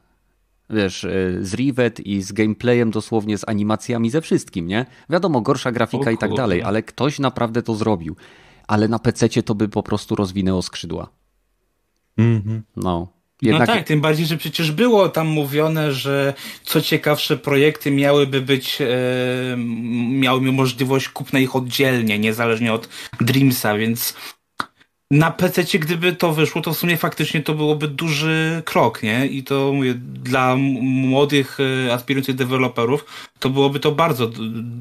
Wiesz, y, z Rivet i z gameplayem dosłownie, z animacjami, ze wszystkim, nie? Wiadomo, gorsza grafika i tak dalej, ale ktoś naprawdę to zrobił. Ale na PC to by po prostu rozwinęło skrzydła. Mhm. No. no Jednak... No tak, tym bardziej, że przecież było tam mówione, że co ciekawsze projekty miałyby być, e, miałyby możliwość kupna ich oddzielnie, niezależnie od Dreamsa, więc na PC, gdyby to wyszło, to w sumie faktycznie to byłoby duży krok, nie? I to mówię, dla młodych, e, aspirujących deweloperów, to byłoby to bardzo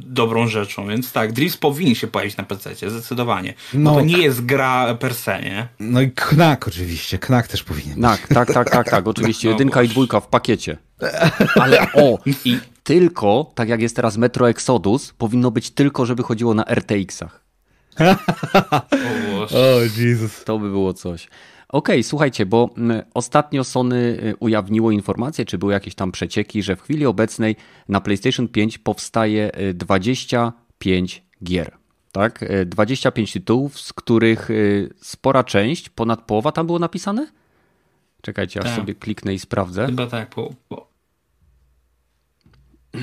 dobrą rzeczą. Więc tak, Dreams powinien się pojawić na PC, zdecydowanie. No, to nie jest gra per se, nie? No i Knack oczywiście, Knack też powinien być. Tak, tak, tak, tak, tak, oczywiście. [LAUGHS] No, jedynka i dwójka w pakiecie. Ale o, i tylko, tak jak jest teraz Metro Exodus, powinno być tylko, żeby chodziło na RTX-ach [LAUGHS] o Jezus. To by było coś. Okej, okay, słuchajcie, bo ostatnio Sony y, ujawniło informację, czy były jakieś tam przecieki, że w chwili obecnej na PlayStation 5 powstaje 25 y, gier. Tak? 25 y, tytułów, z których spora część, ponad połowa tam było napisane? Czekajcie, aż tak. sobie kliknę i sprawdzę. Chyba tak, po. po. [CLEARS THROAT]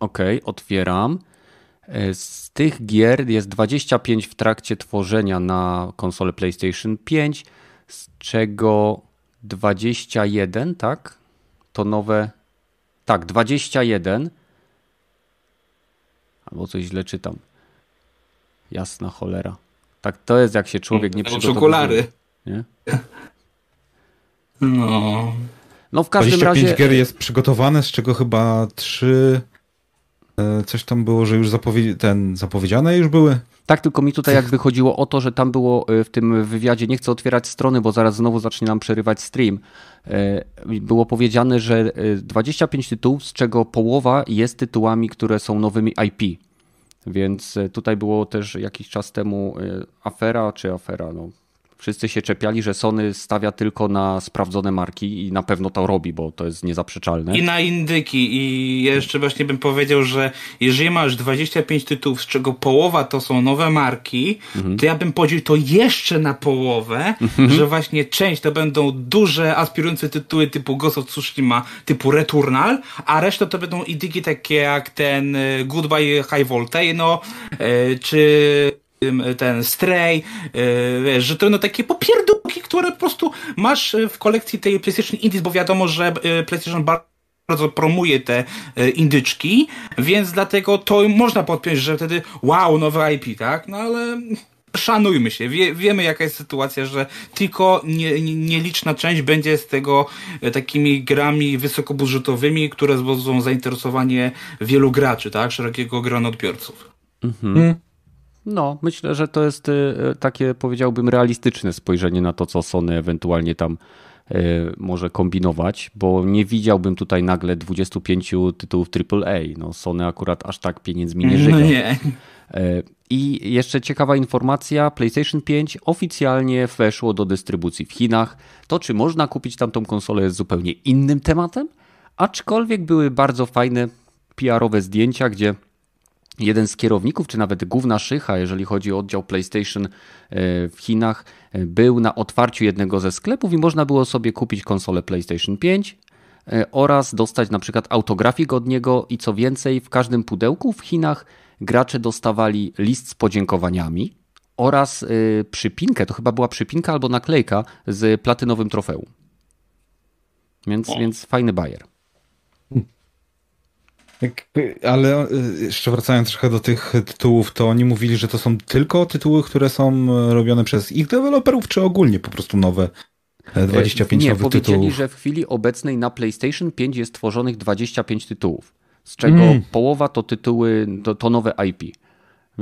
Okej, okay, otwieram. E, z tych gier jest 25 w trakcie tworzenia na konsolę PlayStation 5, z czego 21, tak? To nowe. Tak, 21. Albo coś źle czytam. Jasna cholera. Tak to jest, jak się człowiek nie przygotowuje. okulary. Nie? No. No w każdym 25 razie. gier jest przygotowane, z czego chyba 3 E, coś tam było, że już zapowiedzi ten, zapowiedziane już były? Tak, tylko mi tutaj jakby chodziło o to, że tam było e, w tym wywiadzie, nie chcę otwierać strony, bo zaraz znowu zacznie nam przerywać stream. E, było powiedziane, że 25 tytułów, z czego połowa jest tytułami, które są nowymi IP. Więc tutaj było też jakiś czas temu afera, czy afera, no Wszyscy się czepiali, że Sony stawia tylko na sprawdzone marki i na pewno to robi, bo to jest niezaprzeczalne. I na indyki. I jeszcze właśnie bym powiedział, że jeżeli masz 25 tytułów, z czego połowa to są nowe marki, mhm. to ja bym podzielił to jeszcze na połowę, mhm. że właśnie część to będą duże, aspirujące tytuły typu Ghost of Tsushima, typu Returnal, a reszta to będą indyki takie jak ten e, Goodbye High Voltage, no, e, czy ten Stray, e, wiesz, że to no takie popierdółki, które po prostu masz w kolekcji tej PlayStation Indies, bo wiadomo, że PlayStation bardzo promuje te indyczki, więc dlatego to można podpiąć, że wtedy wow, nowe IP, tak? No ale szanujmy się, Wie, wiemy jaka jest sytuacja, że tylko nie, nie, nieliczna część będzie z tego takimi grami wysokobudżetowymi, które wzbudzą zainteresowanie wielu graczy, tak? Szerokiego grona odbiorców. Mhm. No, myślę, że to jest y, takie, powiedziałbym, realistyczne spojrzenie na to, co Sony ewentualnie tam y, może kombinować, bo nie widziałbym tutaj nagle 25 tytułów AAA. No, Sony akurat aż tak pieniędzmi nie żyga. No nie. Y, I jeszcze ciekawa informacja, PlayStation 5 oficjalnie weszło do dystrybucji w Chinach. To, czy można kupić tamtą konsolę jest zupełnie innym tematem, aczkolwiek były bardzo fajne PR-owe zdjęcia, gdzie jeden z kierowników, czy nawet główna szycha, jeżeli chodzi o oddział PlayStation e, w Chinach, e, był na otwarciu jednego ze sklepów i można było sobie kupić konsolę PlayStation 5 e, oraz dostać na przykład autografik od niego i co więcej, w każdym pudełku w Chinach gracze dostawali list z podziękowaniami oraz przypinkę, to chyba była przypinka albo naklejka z platynowym trofeum. Więc, więc fajny bajer. Ale y, jeszcze wracając trochę do tych tytułów, to oni mówili, że to są tylko tytuły, które są e, robione przez ich deweloperów, czy ogólnie po prostu nowe 25 e, Nie, nowych powiedzieli, tytułów? że w chwili obecnej na PlayStation 5 jest tworzonych 25 tytułów, z czego mm. połowa to tytuły, to, to nowe IP.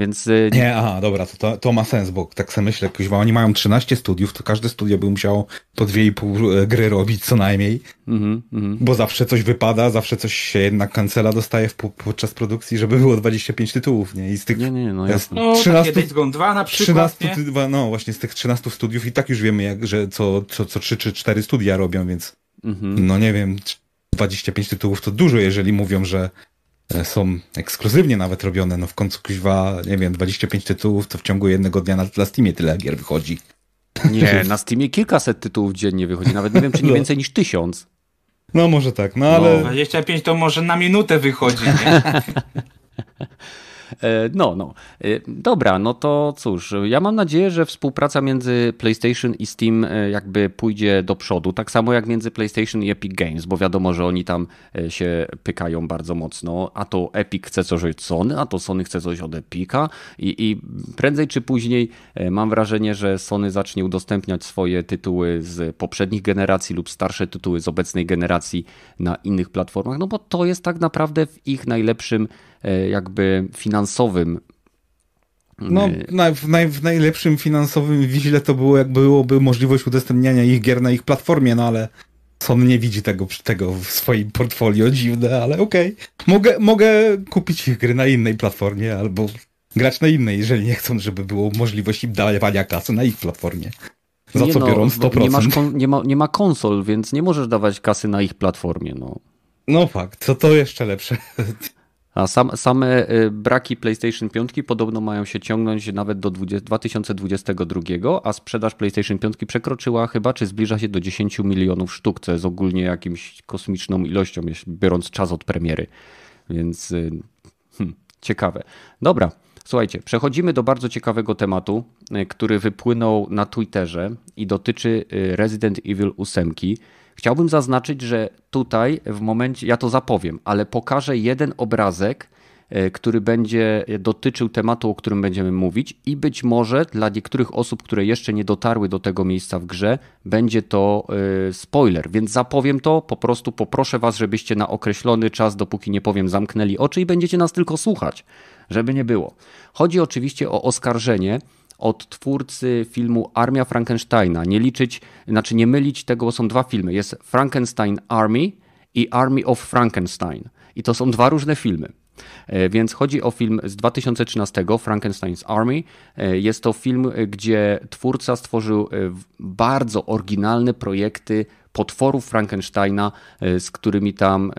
Więc... Y, nie, aha, dobra, to, to, to ma sens, bo tak sobie myślę, bo oni mają 13 studiów, to każde studio by musiało po 2,5 e, gry robić co najmniej, mm -hmm. bo zawsze coś wypada, zawsze coś się jednak kancela dostaje w, podczas produkcji, żeby było 25 tytułów, nie? I z tych nie, nie, no, jasne. No, 13, Days Gone 2 na przykład, 13, nie? No właśnie, z tych 13 studiów i tak już wiemy, jak, że co, co, co 3 czy 4 studia robią, więc mm -hmm. no nie wiem, 25 tytułów to dużo, jeżeli mówią, że E, są ekskluzywnie nawet robione, no w końcu kuźwa, nie wiem, 25 tytułów, to w ciągu jednego dnia na, na Steamie tyle gier wychodzi. Nie, na Steamie kilkaset tytułów dziennie wychodzi, nawet nie wiem, czy nie no. więcej niż tysiąc. No może tak, no ale... No, 25 to może na minutę wychodzi, nie? [LAUGHS] E, no, no. E, dobra, no to cóż, ja mam nadzieję, że współpraca między PlayStation i Steam e, jakby pójdzie do przodu, tak samo jak między PlayStation i Epic Games, bo wiadomo, że oni tam się pykają bardzo mocno, a to Epic chce coś od Sony, a to Sony chce coś od Epica i, i prędzej czy później mam wrażenie, że Sony zacznie udostępniać swoje tytuły z poprzednich generacji lub starsze tytuły z obecnej generacji na innych platformach, no bo to jest tak naprawdę w ich najlepszym jakby finansowym no, na, w, naj, w, najlepszym finansowym wiźle to było, jak byłoby możliwość udostępniania ich gier na ich platformie, no ale Sony nie widzi tego, tego w swoim portfolio, dziwne, ale okej. Okay. Mogę, mogę kupić ich gry na innej platformie albo grać na innej, jeżeli nie chcą, żeby było możliwości dawania kasy na ich platformie. Za nie co no, biorą 100%. Nie, masz nie, ma, nie ma konsol, więc nie możesz dawać kasy na ich platformie. No, no fakt, to to jeszcze lepsze. A sam, same y, braki PlayStation 5 podobno mają się ciągnąć nawet do 20, 2022, a sprzedaż PlayStation 5 przekroczyła chyba, czy zbliża się do 10 milionów sztuk, co jest ogólnie jakimś kosmiczną ilością, biorąc czas od premiery. Więc y, hmm, ciekawe. Dobra, słuchajcie, przechodzimy do bardzo ciekawego tematu, y, który wypłynął na Twitterze i dotyczy Resident Evil 8. Chciałbym zaznaczyć, że tutaj w momencie, ja to zapowiem, ale pokażę jeden obrazek, e, który będzie dotyczył tematu, o którym będziemy mówić, i być może dla niektórych osób, które jeszcze nie dotarły do tego miejsca w grze, będzie to e, spoiler. Więc zapowiem to, po prostu poproszę Was, żebyście na określony czas, dopóki nie powiem, zamknęli oczy i będziecie nas tylko słuchać, żeby nie było. Chodzi oczywiście o oskarżenie od twórcy filmu Armia Frankensteina. Nie liczyć, znaczy nie mylić tego, bo są dwa filmy. Jest Frankenstein Army i Army of Frankenstein. I to są dwa różne filmy. E, więc chodzi o film z 2013, Frankenstein's Army. E, jest to film, gdzie twórca stworzył bardzo oryginalne projekty potworów Frankensteina, z którymi tam,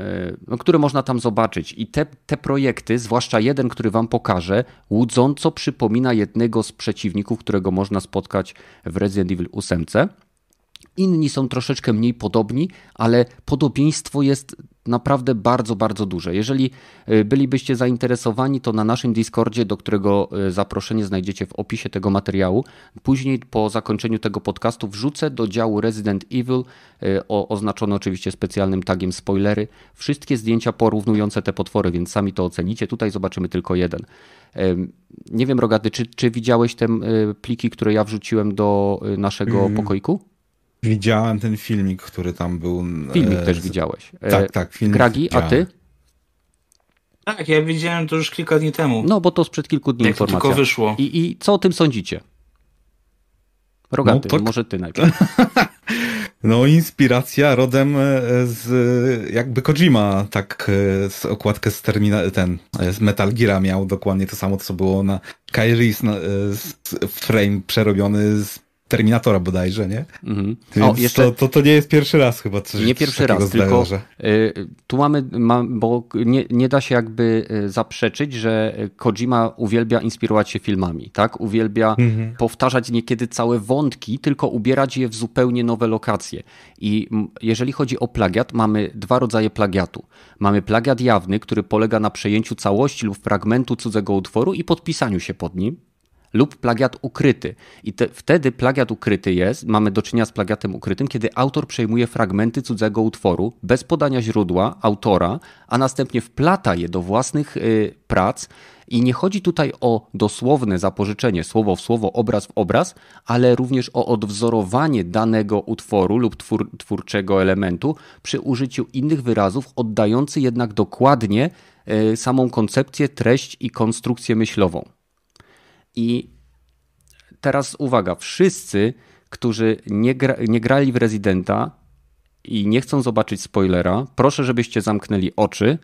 no, które można tam zobaczyć. I te, te projekty, zwłaszcza jeden, który wam pokażę, łudząco przypomina jednego z przeciwników, którego można spotkać w Resident Evil 8. Inni są troszeczkę mniej podobni, ale podobieństwo jest naprawdę bardzo, bardzo duże. Jeżeli e, bylibyście zainteresowani, to na naszym Discordzie, do którego e, zaproszenie znajdziecie w opisie tego materiału, później po zakończeniu tego podcastu wrzucę do działu Resident Evil, e, o, oznaczone oczywiście specjalnym tagiem spoilery, wszystkie zdjęcia porównujące te potwory, więc sami to ocenicie. Tutaj zobaczymy tylko jeden. Nie wiem, Rogaty, czy, czy widziałeś te pliki, które ja wrzuciłem do naszego mm. pokoiku? Widziałem ten filmik, który tam był. Filmik e, też widziałeś. E, tak, tak. Filmik widziałem. a ty? Tak, ja widziałem to już kilka dni temu. No, bo to sprzed kilku dni Jak informacja. tylko wyszło. I, I co o tym sądzicie? Rogaty, no, to... może ty [LAUGHS] najpierw. No, inspiracja rodem e, z jakby Kojima, tak z okładkę z termina, ten, z Metal Geara miał dokładnie to samo, co było na Kairis, frame przerobiony z Terminatora bodajże, nie? Mhm. o, jeszcze... to, to, to nie jest pierwszy raz chyba. Coś, nie pierwszy raz, tylko y, tu mamy, ma, bo nie, nie da się jakby y, zaprzeczyć, że Kojima uwielbia inspirować się filmami, tak? Uwielbia mhm. powtarzać niekiedy całe wątki, tylko ubierać je w zupełnie nowe lokacje. I jeżeli chodzi o plagiat, mamy dwa rodzaje plagiatu. Mamy plagiat jawny, który polega na przejęciu całości lub fragmentu cudzego utworu i podpisaniu się pod nim, lub plagiat ukryty. I te, wtedy plagiat ukryty jest, mamy do czynienia z plagiatem ukrytym, kiedy autor przejmuje fragmenty cudzego utworu bez podania źródła autora, a następnie wplata je do własnych y, prac. I nie chodzi tutaj o dosłowne zapożyczenie słowo w słowo, obraz w obraz, ale również o odwzorowanie danego utworu lub twór, twórczego elementu przy użyciu innych wyrazów, oddający jednak dokładnie y, samą koncepcję, treść i konstrukcję myślową. I teraz uwaga, wszyscy, którzy nie, gra, nie grali w Residenta i nie chcą zobaczyć spoilera, proszę, żebyście zamknęli oczy.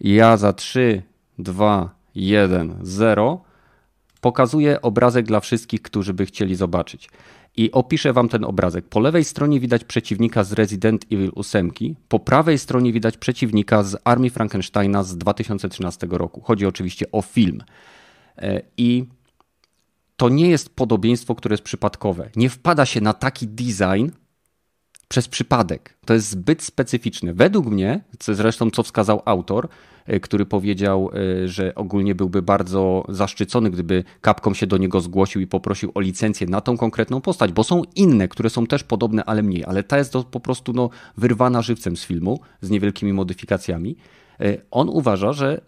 Ja za 3, 2, 1, 0 pokazuję obrazek dla wszystkich, którzy by chcieli zobaczyć. I opiszę wam ten obrazek. Po lewej stronie widać przeciwnika z Resident Evil 8, po prawej stronie widać przeciwnika z Armii Frankensteina z 2013 roku. Chodzi oczywiście o film. E, I to nie jest podobieństwo, które jest przypadkowe. Nie wpada się na taki design przez przypadek. To jest zbyt specyficzne. Według mnie, co zresztą co wskazał autor, e, który powiedział, e, że ogólnie byłby bardzo zaszczycony, gdyby Capcom się do niego zgłosił i poprosił o licencję na tą konkretną postać, bo są inne, które są też podobne, ale mniej. Ale ta jest to po prostu no, wyrwana żywcem z filmu, z niewielkimi modyfikacjami. E, on uważa, że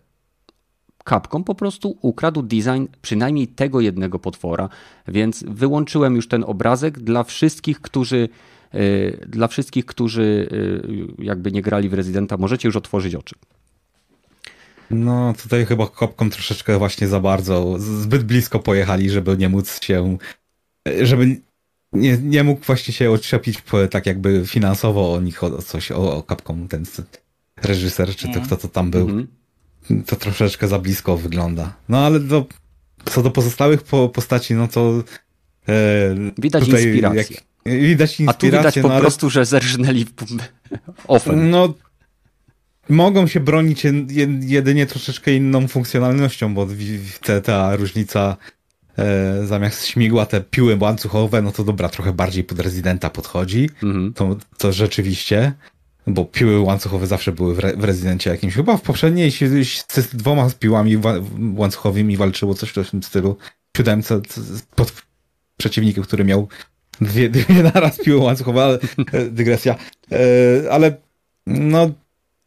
Capcom po prostu ukradł design przynajmniej tego jednego potwora, więc wyłączyłem już ten obrazek dla wszystkich, którzy e, dla wszystkich, którzy e, jakby nie grali w Residenta, możecie już otworzyć oczy. No, tutaj chyba Capcom troszeczkę właśnie za bardzo, zbyt blisko pojechali, żeby nie móc się, żeby nie, nie mógł właśnie się odczepić tak jakby finansowo o nich, o coś, o, o Capcom, ten reżyser, czy to kto to tam był. -hmm to troszeczkę za blisko wygląda. No ale do, co do pozostałych po, postaci, no to e, widać tutaj inspirację. Jak, widać inspirację. A tu widać po no, prostu, że zerżnęli [LAUGHS] ofen. No mogą się bronić jedynie troszeczkę inną funkcjonalnością, bo te, ta różnica e, zamiast śmigła te piły łańcuchowe, no to dobra, trochę bardziej pod rezydenta podchodzi. Mhm. To, to rzeczywiście bo piły łańcuchowe zawsze były w, re, w rezydencie jakimś. Chyba w poprzedniej się z dwoma piłami łańcuchowymi walczyło coś w tym stylu. Siódemce pod przeciwnikiem, który miał dwie, dwie naraz piły łańcuchowe, ale e, dygresja. E, ale no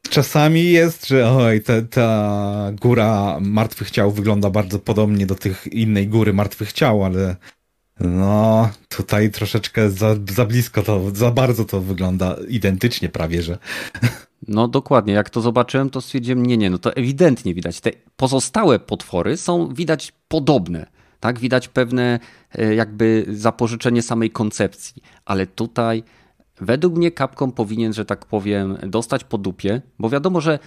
czasami jest, że oj, ta, ta góra martwych ciał wygląda bardzo podobnie do tych innej góry martwych ciał, ale no, tutaj troszeczkę za, za blisko to, za bardzo to wygląda identycznie prawie, że. No dokładnie, jak to zobaczyłem, to stwierdziłem, nie, nie, no to ewidentnie widać. Te pozostałe potwory są widać podobne, tak? Widać pewne e, jakby zapożyczenie samej koncepcji, ale tutaj według mnie Capcom powinien, że tak powiem, dostać po dupie, bo wiadomo, że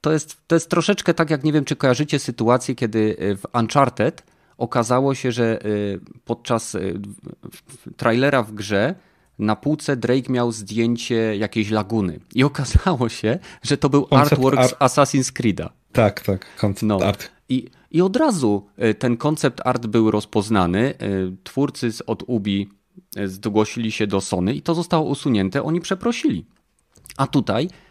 to jest, to jest troszeczkę tak, jak nie wiem, czy kojarzycie sytuację, kiedy w Uncharted okazało się, że podczas trailera w grze na półce Drake miał zdjęcie jakiejś laguny i [LAUGHS] okazało się, że to był Concept artwork z Assassin's Creed'a. Tak, tak, concept no. art. I, I od razu e, ten koncept art był rozpoznany. Twórcy od Ubi zgłosili się do Sony i to zostało usunięte. Oni przeprosili. A tutaj Y,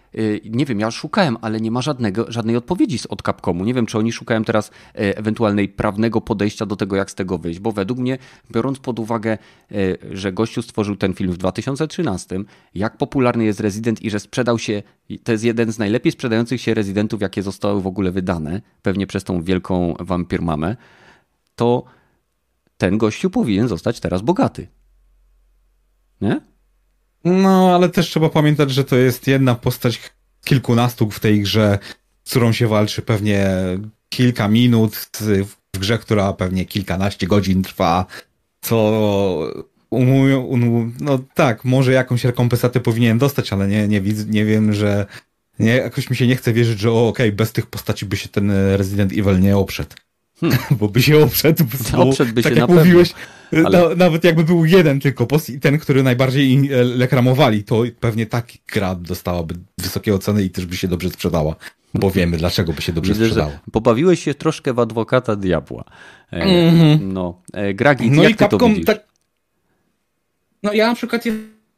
nie wiem, ja szukałem, ale nie ma żadnego, żadnej odpowiedzi od Capcomu. Nie wiem, czy oni szukają teraz e, ewentualnej prawnego podejścia do tego, jak z tego wyjść, bo według mnie, biorąc pod uwagę, e, że gościu stworzył ten film w 2013, jak popularny jest Resident i że sprzedał się, to jest jeden z najlepiej sprzedających się rezydentów, jakie zostały w ogóle wydane, pewnie przez tą wielką wampir mamę, to ten gościu powinien zostać teraz bogaty. Nie? No, ale też trzeba pamiętać, że to jest jedna postać kilkunastu w tej grze, z którą się walczy pewnie kilka minut, w grze, która pewnie kilkanaście godzin trwa, co no tak, może jakąś rekompensatę powinien dostać, ale nie, nie, nie wiem, że nie, jakoś mi się nie chce wierzyć, że okej, okay, bez tych postaci by się ten Resident Evil nie oprzedł. Hmm. [LAUGHS] Bo by się oprzedł. Oprzedłby tak się jak mówiłeś, ale... na, nawet jakby był jeden tylko post i ten, który najbardziej reklamowali, to pewnie taki gra dostałaby wysokie oceny i też by się dobrze sprzedała. Bo wiemy, dlaczego by się dobrze Widzę, sprzedała. Pobawiłeś się troszkę w adwokata diabła. Mm -hmm. No, e, Gragi, no jak i Capcom? Tak... No ja na przykład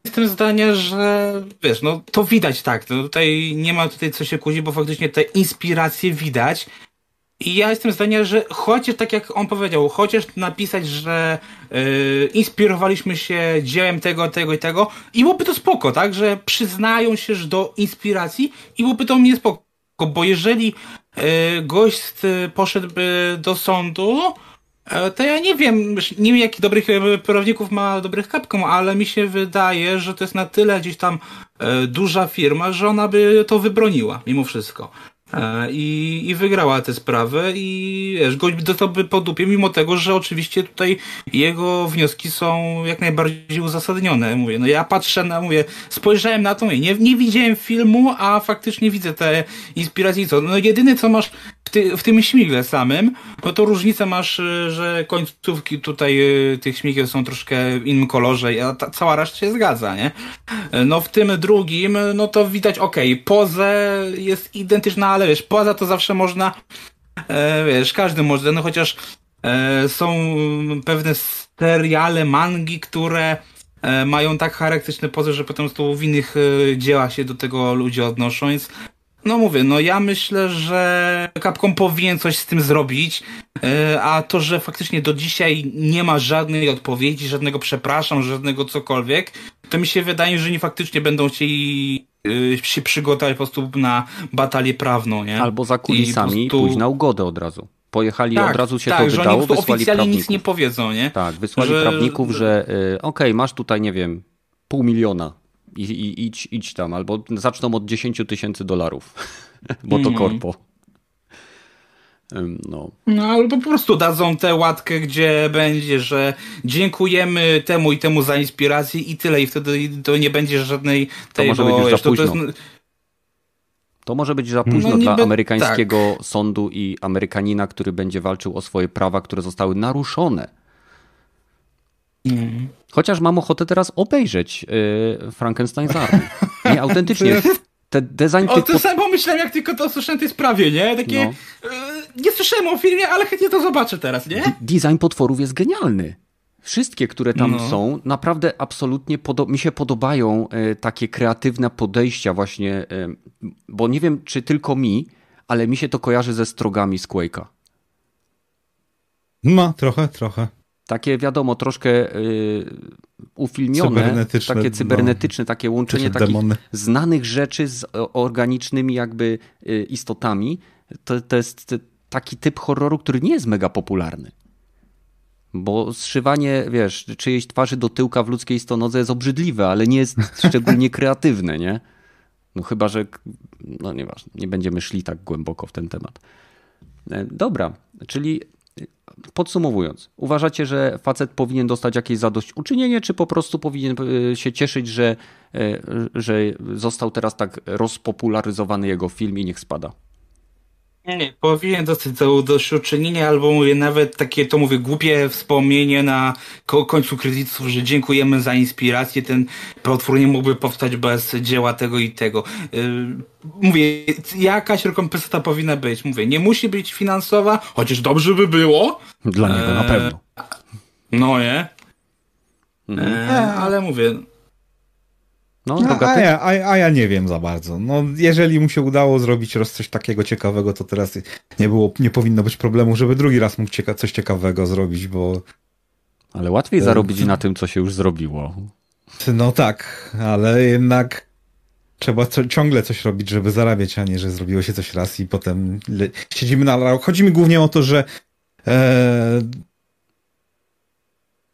jestem zdania, że wiesz, no to widać tak, no tutaj nie ma tutaj co się kłócić, bo faktycznie te inspiracje widać, i ja jestem zdania, że chociaż tak jak on powiedział, chociaż napisać, że yy, inspirowaliśmy się dziełem tego, tego i tego, i byłoby to spoko, tak? Że przyznają się do inspiracji i byłoby to mnie spoko. Bo jeżeli yy, gość poszedłby do sądu, yy, to ja nie wiem, nie wiem jakich dobrych prawników ma dobrych kapką, ale mi się wydaje, że to jest na tyle gdzieś tam duża firma, że ona by to wybroniła mimo wszystko. E, I, I wygrała tę sprawę i wiesz, gość dostałby po dupie, mimo tego, że oczywiście tutaj jego wnioski są jak najbardziej uzasadnione. Mówię, no ja patrzę na, mówię, spojrzałem na to, mówię, nie, nie widziałem filmu, a faktycznie widzę te inspiracje. Co? No jedyne co masz w, ty, w tym śmigle samym, no to różnicę masz, y, że końcówki tutaj y, tych śmigieł są troszkę w innym kolorze, a ta, cała reszta się zgadza, nie? No w tym drugim, no to widać, okej, okay, pozę jest identyczna, ale wiesz, poza to zawsze można, e, wiesz, każdy może, no chociaż e, są pewne seriale, mangi, które e, mają tak charakterystyczne pozy, że potem w innych e, dziełach się do tego ludzie odnoszą, więc no mówię, no ja myślę, że Capcom powinien coś z tym zrobić, e, a to, że faktycznie do dzisiaj nie ma żadnej odpowiedzi, żadnego przepraszam, żadnego cokolwiek, to mi się wydaje, że nie faktycznie będą chcieli e, się przygotować po prostu na batalię prawną, nie? Albo za kulisami prostu... pójść na ugodę od razu. Pojechali, tak, od razu się tak, to wydało, że oni wysłali oficjalnie prawników. nic nie powiedzą, nie? Tak, wysłali że... prawników, że y, okej, okay, masz tutaj, nie wiem, pół miliona i, i idź, idź tam, albo zaczną od 10 tysięcy dolarów, [LAUGHS] bo to mm. korpo. No. no, albo po prostu dadzą tę łatkę, gdzie będzie, że dziękujemy temu i temu za inspirację i tyle, i wtedy to nie będzie żadnej tej, to może bo, być już za późno. To, jest... to może być za późno no, dla amerykańskiego tak. sądu i Amerykanina, który będzie walczył o swoje prawa, które zostały naruszone Mm. Chociaż mam ochotę teraz obejrzeć yy, Frankenstein's Army. Nie, [LAUGHS] autentycznie. Te design o, to samo myślałem, jak tylko to usłyszałem tej sprawie, nie? Takie, no. yy, nie słyszałem o filmie, ale chętnie to zobaczę teraz, nie? design potworów jest genialny. Wszystkie, które tam no. są, naprawdę absolutnie mi się podobają y, takie kreatywne podejścia właśnie, y, bo nie wiem, czy tylko mi, ale mi się to kojarzy ze strogami z Quake'a. No, trochę, trochę takie wiadomo, troszkę y, ufilmione, cybernetyczne, takie cybernetyczne, no, takie łączenie takich demony. znanych rzeczy z organicznymi jakby y, istotami. To, to jest taki typ horroru, który nie jest mega popularny. Bo zszywanie, wiesz, czyjejś twarzy do tyłka w ludzkiej stonodze jest obrzydliwe, ale nie jest [LAUGHS] szczególnie kreatywne, nie? No chyba, że, no nieważne, nie będziemy szli tak głęboko w ten temat. E, dobra, czyli Podsumowując, uważacie, że facet powinien dostać jakieś zadośćuczynienie, czy po prostu powinien e, się cieszyć, że, e, że został teraz tak rozpopularyzowany jego film i niech spada? Nie, nie, powinien dostać to udośćuczynienie, albo mówię nawet takie, to mówię, głupie wspomnienie na ko końcu kredytów, że dziękujemy za inspirację, ten potwór nie mógłby powstać bez dzieła tego i tego. Yy, mówię, jakaś rekompensata powinna być. Mówię, nie musi być finansowa, chociaż dobrze by było. Dla niego na pewno. No nie. Mhm. E, ale mówię, no, no a, ja, a, a, ja nie wiem za bardzo. No, jeżeli mu się udało zrobić roz coś takiego ciekawego, to teraz nie było, nie powinno być problemu, żeby drugi raz mógł cieka coś ciekawego zrobić, bo... Ale łatwiej zarobić na tym, co się już zrobiło. No tak, ale jednak trzeba co, ciągle coś robić, żeby zarabiać, a nie, że zrobiło się coś raz i potem siedzimy na... Chodzi mi głównie o to, że e,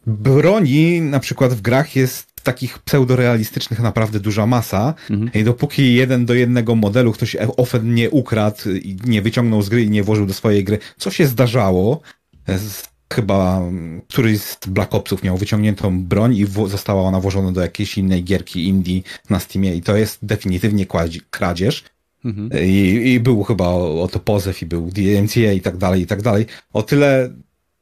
broni na przykład w grach jest takich pseudorealistycznych naprawdę duża masa mhm. i dopóki jeden do jednego modelu ktoś ofen nie ukradł i nie wyciągnął z gry i nie włożył do swojej gry, co się zdarzało, chyba któryś z Black Opsów miał wyciągniętą broń i została ona włożona do jakiejś innej gierki indie na Steamie i to jest definitywnie kradzież. Mhm. I, I był chyba o, o to pozew i był DMCA i tak dalej, i tak dalej. O tyle,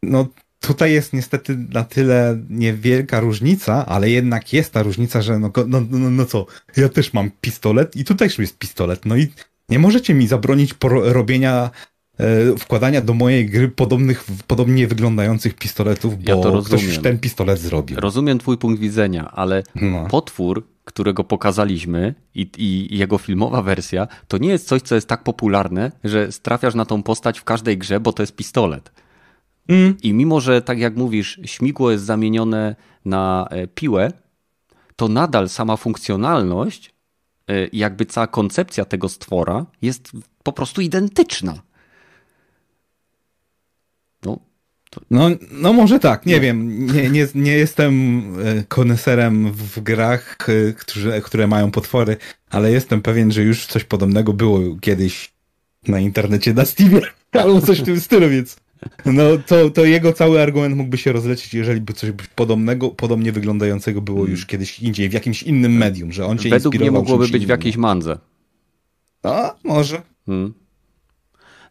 no tutaj jest niestety na tyle niewielka różnica, ale jednak jest ta różnica, że no, no, no, no co, ja też mam pistolet i tutaj też jest pistolet, no i nie możecie mi zabronić robienia e, wkładania do mojej gry podobnych, podobnie wyglądających pistoletów, bo ja to ktoś już ten pistolet zrobił. Rozumiem twój punkt widzenia, ale no. potwór, którego pokazaliśmy i, i, jego filmowa wersja, to nie jest coś, co jest tak popularne, że trafiasz na tą postać w każdej grze, bo to jest pistolet. Mm. I mimo, że tak jak mówisz, śmigło jest zamienione na e, piłę, to nadal sama funkcjonalność, e, jakby cała koncepcja tego stwora jest po prostu identyczna. No, to... no, no może tak, nie no. wiem. Nie, nie, nie jestem e, koneserem w grach, które, które mają potwory, ale jestem pewien, że już coś podobnego było kiedyś na internecie na Steamie [LAUGHS] albo coś w tym stylu, więc no to, to jego cały argument mógłby się rozlecieć, jeżeli by coś podobnego, podobnie wyglądającego było już kiedyś indziej, w jakimś innym medium, że on cię Według mnie mogłoby być w jakiejś mandze. A, może. Hmm.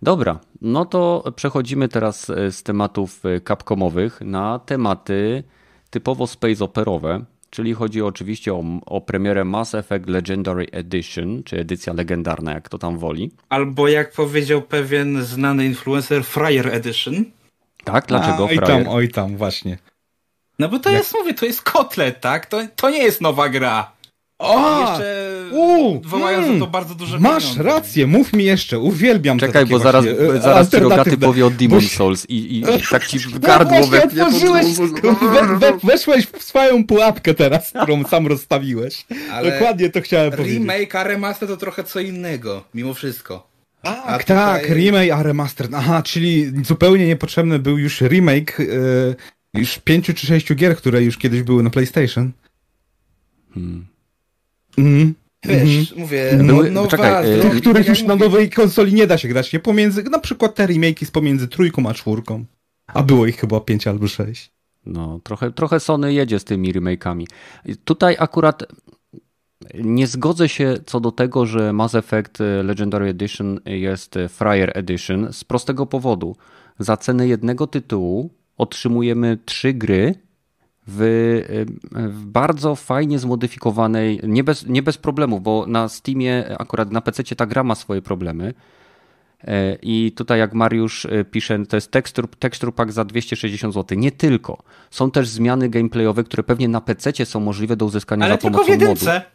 Dobra, no to przechodzimy teraz e, z tematów e, capcomowych na tematy typowo space operowe czyli chodzi oczywiście o, o premierę Mass Effect Legendary Edition, czy edycja legendarna, jak to tam woli. Albo jak powiedział pewien znany influencer, Fryer Edition. Tak, dlaczego A, oj tam, oj tam, właśnie. No bo to jak... jest, mówię, to jest kotlet, tak? To, to nie jest nowa gra. O! Jeszcze u, wołają mm, za to bardzo duże Masz pieniądze. rację, mów mi jeszcze, uwielbiam Czekaj, bo zaraz, e, zaraz ci rogaty powie o Demon Souls i, i tak ci w gardło no wepnie. Otworzyłeś, we, we, weszłeś w swoją pułapkę teraz, którą sam rozstawiłeś. Ale Dokładnie to chciałem remake, powiedzieć. Remake, a remaster to trochę co innego, mimo wszystko. Tak, a tak, tutaj... remake, a remaster. Aha, czyli zupełnie niepotrzebny był już remake yy, już pięciu czy sześciu gier, które już kiedyś były na PlayStation. Hmm. Mhm. Wiesz, mm. mówię, Były, no, czekaj, no, tych, których już na nowej konsoli nie da się grać, nie? Pomiędzy, na przykład te remake'i z pomiędzy trójką a czwórką. A było ich chyba pięć albo sześć. No, trochę, trochę Sony jedzie z tymi remake'ami. Tutaj akurat nie zgodzę się co do tego, że Mass Effect Legendary Edition jest Fryer Edition z prostego powodu. Za cenę jednego tytułu otrzymujemy trzy gry w, w, bardzo fajnie zmodyfikowanej, nie bez, nie bez problemów, bo na Steamie, akurat na PC ta gra ma swoje problemy. E, I tutaj, jak Mariusz e, pisze, to jest tekstur, tekstur pack za 260 zł. Nie tylko. Są też zmiany gameplayowe, które pewnie na PC są możliwe do uzyskania Ale za pomocą tylko w jedynce. modu.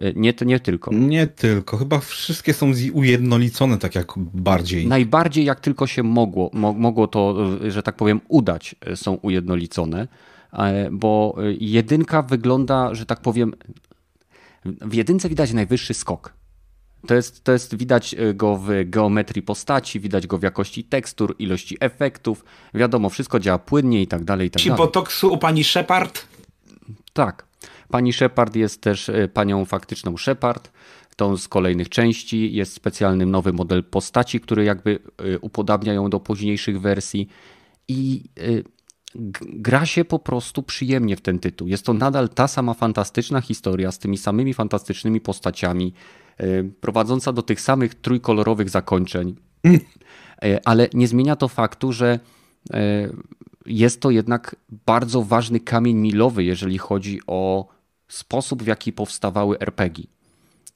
E, nie, nie tylko. Nie tylko. Chyba wszystkie są ujednolicone tak jak bardziej. Najbardziej jak tylko się mogło, mogło to, że tak powiem, udać, są ujednolicone. E, bo e, jedynka wygląda, że tak powiem, w jedynce widać najwyższy skok. To jest, to jest widać e, go w geometrii postaci, widać go w jakości tekstur, ilości efektów. Wiadomo, wszystko działa płynnie i tak dalej. I tak Ci botoksu u pani Shepard? Tak. Pani Shepard jest też panią faktyczną Shepard. Tą z kolejnych części jest specjalny nowy model postaci, który jakby upodabnia ją do późniejszych wersji. I gra się po prostu przyjemnie w ten tytuł. Jest to nadal ta sama fantastyczna historia z tymi samymi fantastycznymi postaciami, e, prowadząca do tych samych trójkolorowych zakończeń. E, [LAUGHS] ale nie zmienia to faktu, że e, jest to jednak bardzo ważny kamień milowy, jeżeli chodzi o sposób, w jaki powstawały RPG.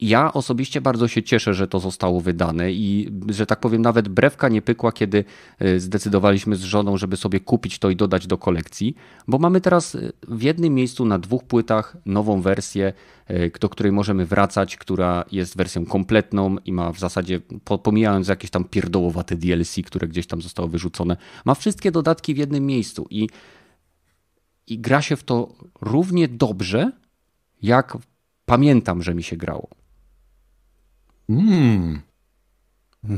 Ja osobiście bardzo się cieszę, że to zostało wydane i że tak powiem, nawet brewka nie pykła, kiedy e, zdecydowaliśmy z żoną, żeby sobie kupić to i dodać do kolekcji, bo mamy teraz e, w jednym miejscu na dwóch płytach nową wersję, e, do której możemy wracać, która jest wersją kompletną i ma w zasadzie, pomijając jakieś tam pierdołowate DLC, które gdzieś tam zostało wyrzucone, ma wszystkie dodatki w jednym miejscu i, i gra się w to równie dobrze, jak pamiętam, że mi się grało. Hmm.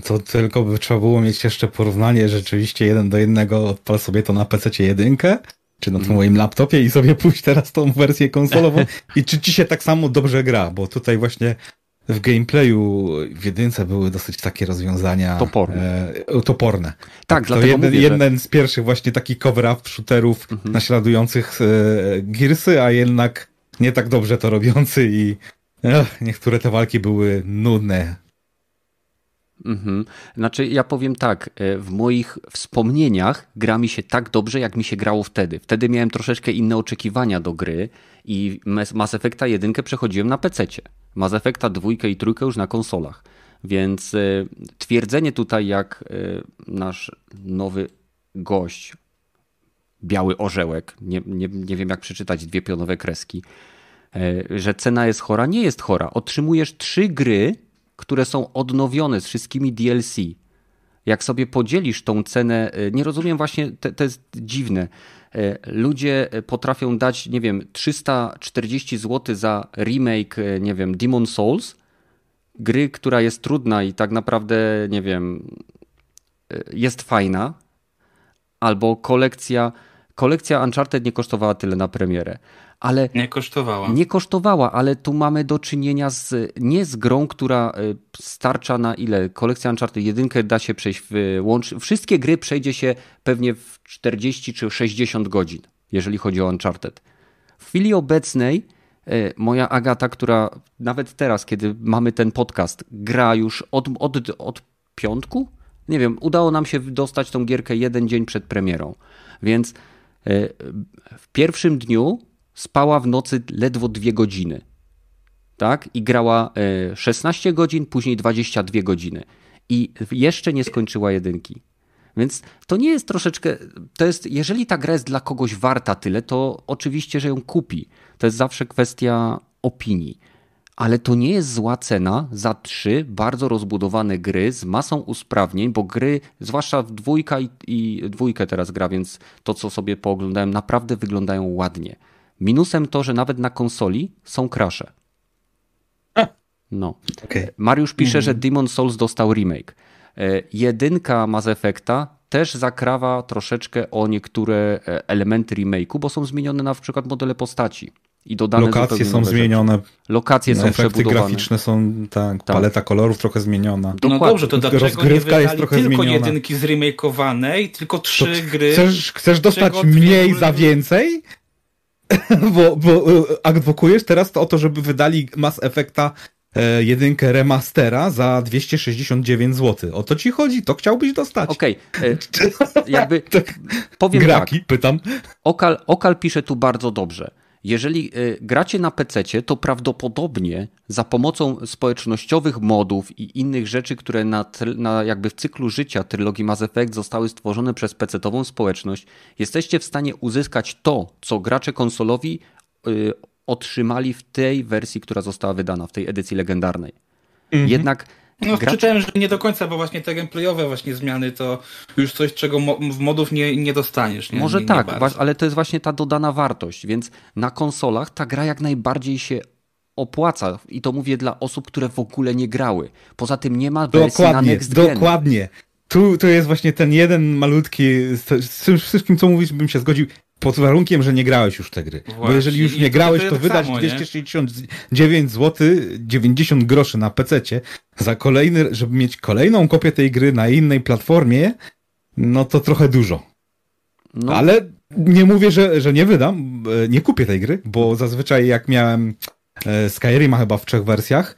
To tylko by trzeba było mieć jeszcze porównanie rzeczywiście jeden do jednego, odpal sobie to na PC jedynkę, czy na twoim mm. laptopie i sobie pójść teraz tą wersję konsolową i czy ci się tak samo dobrze gra, bo tutaj właśnie w gameplayu w jedynce były dosyć takie rozwiązania toporne. E, toporne. Tak, to dlatego jeden, mówię, jeden że... z pierwszych właśnie takich cover-up shooterów mhm. naśladujących e, Gearsy, a jednak nie tak dobrze to robiący i Ech, niektóre te walki były nudne. Mhm. Znaczy, ja powiem tak, e, w moich wspomnieniach gra mi się tak dobrze, jak mi się grało wtedy. Wtedy miałem troszeczkę inne oczekiwania do gry i Mass Effecta 1 przechodziłem na PC. Mass Effecta 2 i 3 już na konsolach. Więc e, twierdzenie tutaj, jak e, nasz nowy gość, biały orzełek, nie, nie, nie wiem jak przeczytać dwie pionowe kreski, że cena jest chora. Nie jest chora. Otrzymujesz trzy gry, które są odnowione z wszystkimi DLC. Jak sobie podzielisz tą cenę, e, nie rozumiem właśnie, to, to jest dziwne. E, ludzie potrafią dać, nie wiem, 340 zł za remake, nie wiem, Demon Souls, gry, która jest trudna i tak naprawdę, nie wiem, jest fajna, albo kolekcja, kolekcja Uncharted nie kosztowała tyle na premierę ale nie kosztowała. Nie kosztowała, ale tu mamy do czynienia z nie z grą, która e, starcza na ile? Kolekcja Uncharted jedynkę da się przejść w łącz... Wszystkie gry przejdzie się pewnie w 40 czy 60 godzin, jeżeli chodzi o Uncharted. W chwili obecnej e, moja Agata, która nawet teraz, kiedy mamy ten podcast, gra już od, od, od piątku? Nie wiem, udało nam się dostać tą gierkę jeden dzień przed premierą. Więc w pierwszym dniu spała w nocy ledwo dwie godziny. Tak? I grała 16 e, godzin, później 22 godziny. I jeszcze nie skończyła jedynki. Więc to nie jest troszeczkę. To jest, jeżeli ta gra jest dla kogoś warta tyle, to oczywiście, że ją kupi. To jest zawsze kwestia opinii. Ale to nie jest zła cena za trzy bardzo rozbudowane gry z masą usprawnień, bo gry, zwłaszcza w dwójka i, i dwójkę teraz gra, więc to, co sobie pooglądałem, naprawdę wyglądają ładnie. Minusem to, że nawet na konsoli są crashe. No. Okay. Mariusz pisze, że mhm. Demon Souls dostał remake. E, jedynka Mass Effecta też zakrawa troszeczkę o niektóre e, elementy remake'u, bo są zmienione na przykład modele postaci. I dodane Lokacje są zmienione. Rzeczy. Lokacje no, są efekty przebudowane. graficzne są, tak, tak, paleta kolorów trochę zmieniona. No dobrze, to dlaczego Rozgrywka nie jest trochę tylko zmieniona. jedynki zremakeowanej, tylko trzy to gry? Chcesz, chcesz dostać mniej za więcej? [LAUGHS] bo, bo e, adwokujesz teraz to o to, żeby wydali Mass Effecta e, jedynkę remastera za 269 zł. O to ci chodzi, to chciałbyś dostać. Okej, okay. E, [LAUGHS] jakby tak. powiem Graki, tak. pytam. Okal, Okal pisze tu bardzo dobrze. Jeżeli y, gracie na PC, to prawdopodobnie za pomocą społecznościowych modów i innych rzeczy, które na, na jakby w cyklu życia trylogii Mass Effect zostały stworzone przez PC-ową społeczność, jesteście w stanie uzyskać to, co gracze konsolowi y, otrzymali w tej wersji, która została wydana, w tej edycji legendarnej. Mhm. Jednak no, czytałem, że nie do końca, bo właśnie te gameplayowe właśnie zmiany to już coś, czego mo w modów nie, nie dostaniesz. Nie? Może nie, tak, ale to jest właśnie ta dodana wartość, więc na konsolach ta gra jak najbardziej się opłaca i to mówię dla osób, które w ogóle nie grały. Poza tym nie ma wersji dokładnie, na next gen. Dokładnie. Tu, tu jest właśnie ten jeden malutki, z, z wszystkim co mówisz bym się zgodził, pod warunkiem, że nie grałeś już te gry. Właśnie. Bo jeżeli już nie grałeś, to, to wydać samo, 269 zł 90 groszy na PC za kolejny, żeby mieć kolejną kopię tej gry na innej platformie, no to trochę dużo. No. Ale nie mówię, że, że nie wydam, e, nie kupię tej gry, bo zazwyczaj jak miałem e, Skyrima chyba w trzech wersjach,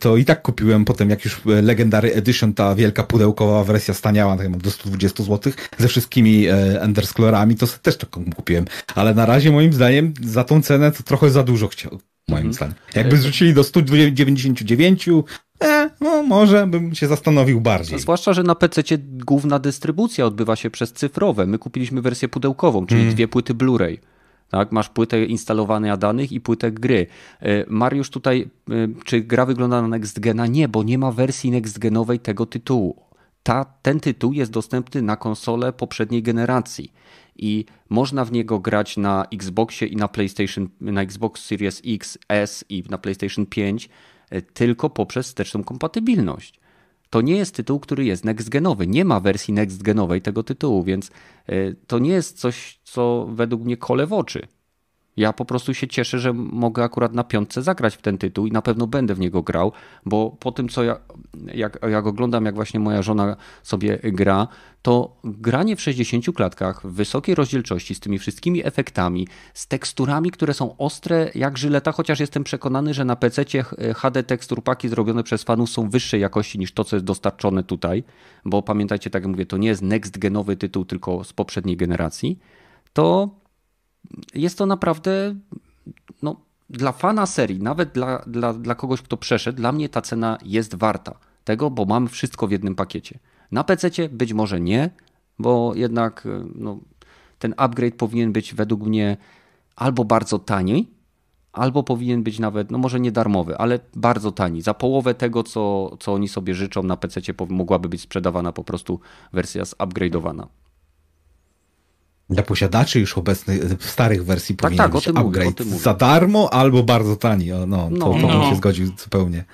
to i tak kupiłem potem, jak już Legendary Edition, ta wielka pudełkowa wersja staniała, tak do 120 zł, ze wszystkimi Endersclorami, to też taką kupiłem. Ale na razie moim zdaniem za tą cenę to trochę za dużo chciał, moim mhm. zdaniem. Jakby zrzucili do 199, e, no może bym się zastanowił bardziej. Zwłaszcza, że na PC główna dystrybucja odbywa się przez cyfrowe. My kupiliśmy wersję pudełkową, czyli hmm. dwie płyty Blu-ray. Tak, masz płytę instalowania danych i płytę gry. E, Mariusz tutaj, e, czy gra wygląda na Next Gena? Nie, bo nie ma wersji Next Genowej tego tytułu. Ta, ten tytuł jest dostępny na konsole poprzedniej generacji i można w niego grać na Xboxie i na PlayStation, na Xbox Series X, S i na PlayStation 5 e, tylko poprzez wsteczną kompatybilność. To nie jest tytuł, który jest next-genowy. Nie ma wersji next-genowej tego tytułu, więc e, to nie jest coś, co według mnie kole w oczy. Ja po prostu się cieszę, że mogę akurat na piątce zagrać w ten tytuł i na pewno będę w niego grał, bo po tym, co ja, jak, jak oglądam, jak właśnie moja żona sobie gra, to granie w 60 klatkach, w wysokiej rozdzielczości, z tymi wszystkimi efektami, z teksturami, które są ostre jak żyleta, chociaż jestem przekonany, że na PC HD teksturpaki zrobione przez fanów są wyższej jakości niż to, co jest dostarczone tutaj, bo pamiętajcie, tak jak mówię, to nie jest next-genowy tytuł, tylko z poprzedniej generacji, to jest to naprawdę no, dla fana serii, nawet dla, dla, dla kogoś, kto przeszedł, dla mnie ta cena jest warta tego, bo mam wszystko w jednym pakiecie. Na PC być może nie, bo jednak no, ten upgrade powinien być według mnie albo bardzo tani, albo powinien być nawet, no może nie darmowy, ale bardzo tani. Za połowę tego, co, co oni sobie życzą na PC mogłaby być sprzedawana po prostu wersja zupgrade'owana. Dla posiadaczy już obecnych, starych wersji tak, powinien tak, być upgrade mówię, za darmo albo bardzo tani. no, no, to, to no. bym się zgodził zupełnie.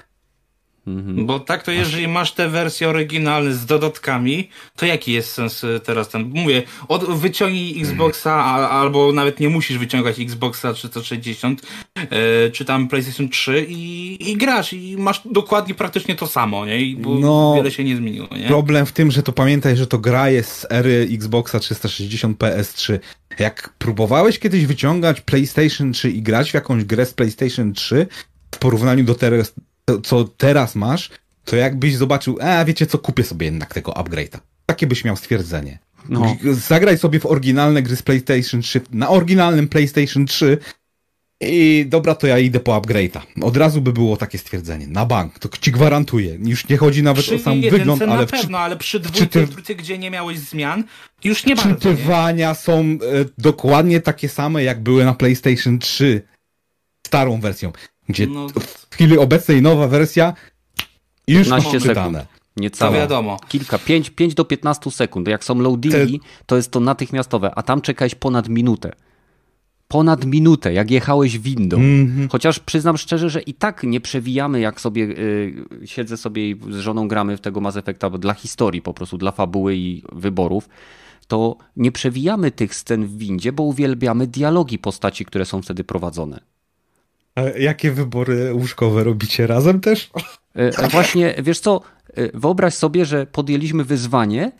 Mhm. Bo tak to jeżeli masz te wersje oryginalne z dodatkami, to jaki jest sens y, teraz ten? Mówię, od, wyciągnij Xboxa, a, albo nawet nie musisz wyciągać Xboxa 360, e, czy tam PlayStation 3 i, i grasz i masz dokładnie praktycznie to samo, nie? Bo no, wiele się nie zmieniło, nie? Problem w tym, że to pamiętaj, że to gra jest z ery Xboxa 360 PS3. Jak próbowałeś kiedyś wyciągać PlayStation 3 i grać w jakąś grę z PlayStation 3, w porównaniu do teraz, co teraz masz, to jakbyś zobaczył, a wiecie co, kupię sobie jednak tego upgrade'a. Takie byś miał stwierdzenie. No. Zagraj sobie w oryginalne gry z PlayStation 3, na oryginalnym PlayStation 3 i dobra, to ja idę po upgrade'a. Od razu by było takie stwierdzenie. Na bank, to ci gwarantuję. Już nie chodzi nawet przy o sam wygląd, ale... na pewno, ale przy dwójce, ty... gdzie nie miałeś zmian, już nie bardzo. Czytywania są e, dokładnie takie same, jak były na PlayStation 3. Starą wersją. Gdzie no, w chwili obecnej nowa wersja już 15 sekund. Niecałe. To wiadomo. Kilka, 5, 5 do 15 sekund. Jak są loadingi, to jest to natychmiastowe, a tam czekałeś ponad minutę. Ponad minutę, jak jechałeś windą. Mm -hmm. Chociaż przyznam szczerze, że i tak nie przewijamy, jak sobie y, siedzę sobie i z żoną gramy w tego Mass Effecta dla historii po prostu, dla fabuły i wyborów, to nie przewijamy tych scen w windzie, bo uwielbiamy dialogi postaci, które są wtedy prowadzone. A jakie wybory łóżkowe robicie razem też? E, e, właśnie, wiesz co, e, wyobraź sobie, że podjęliśmy wyzwanie,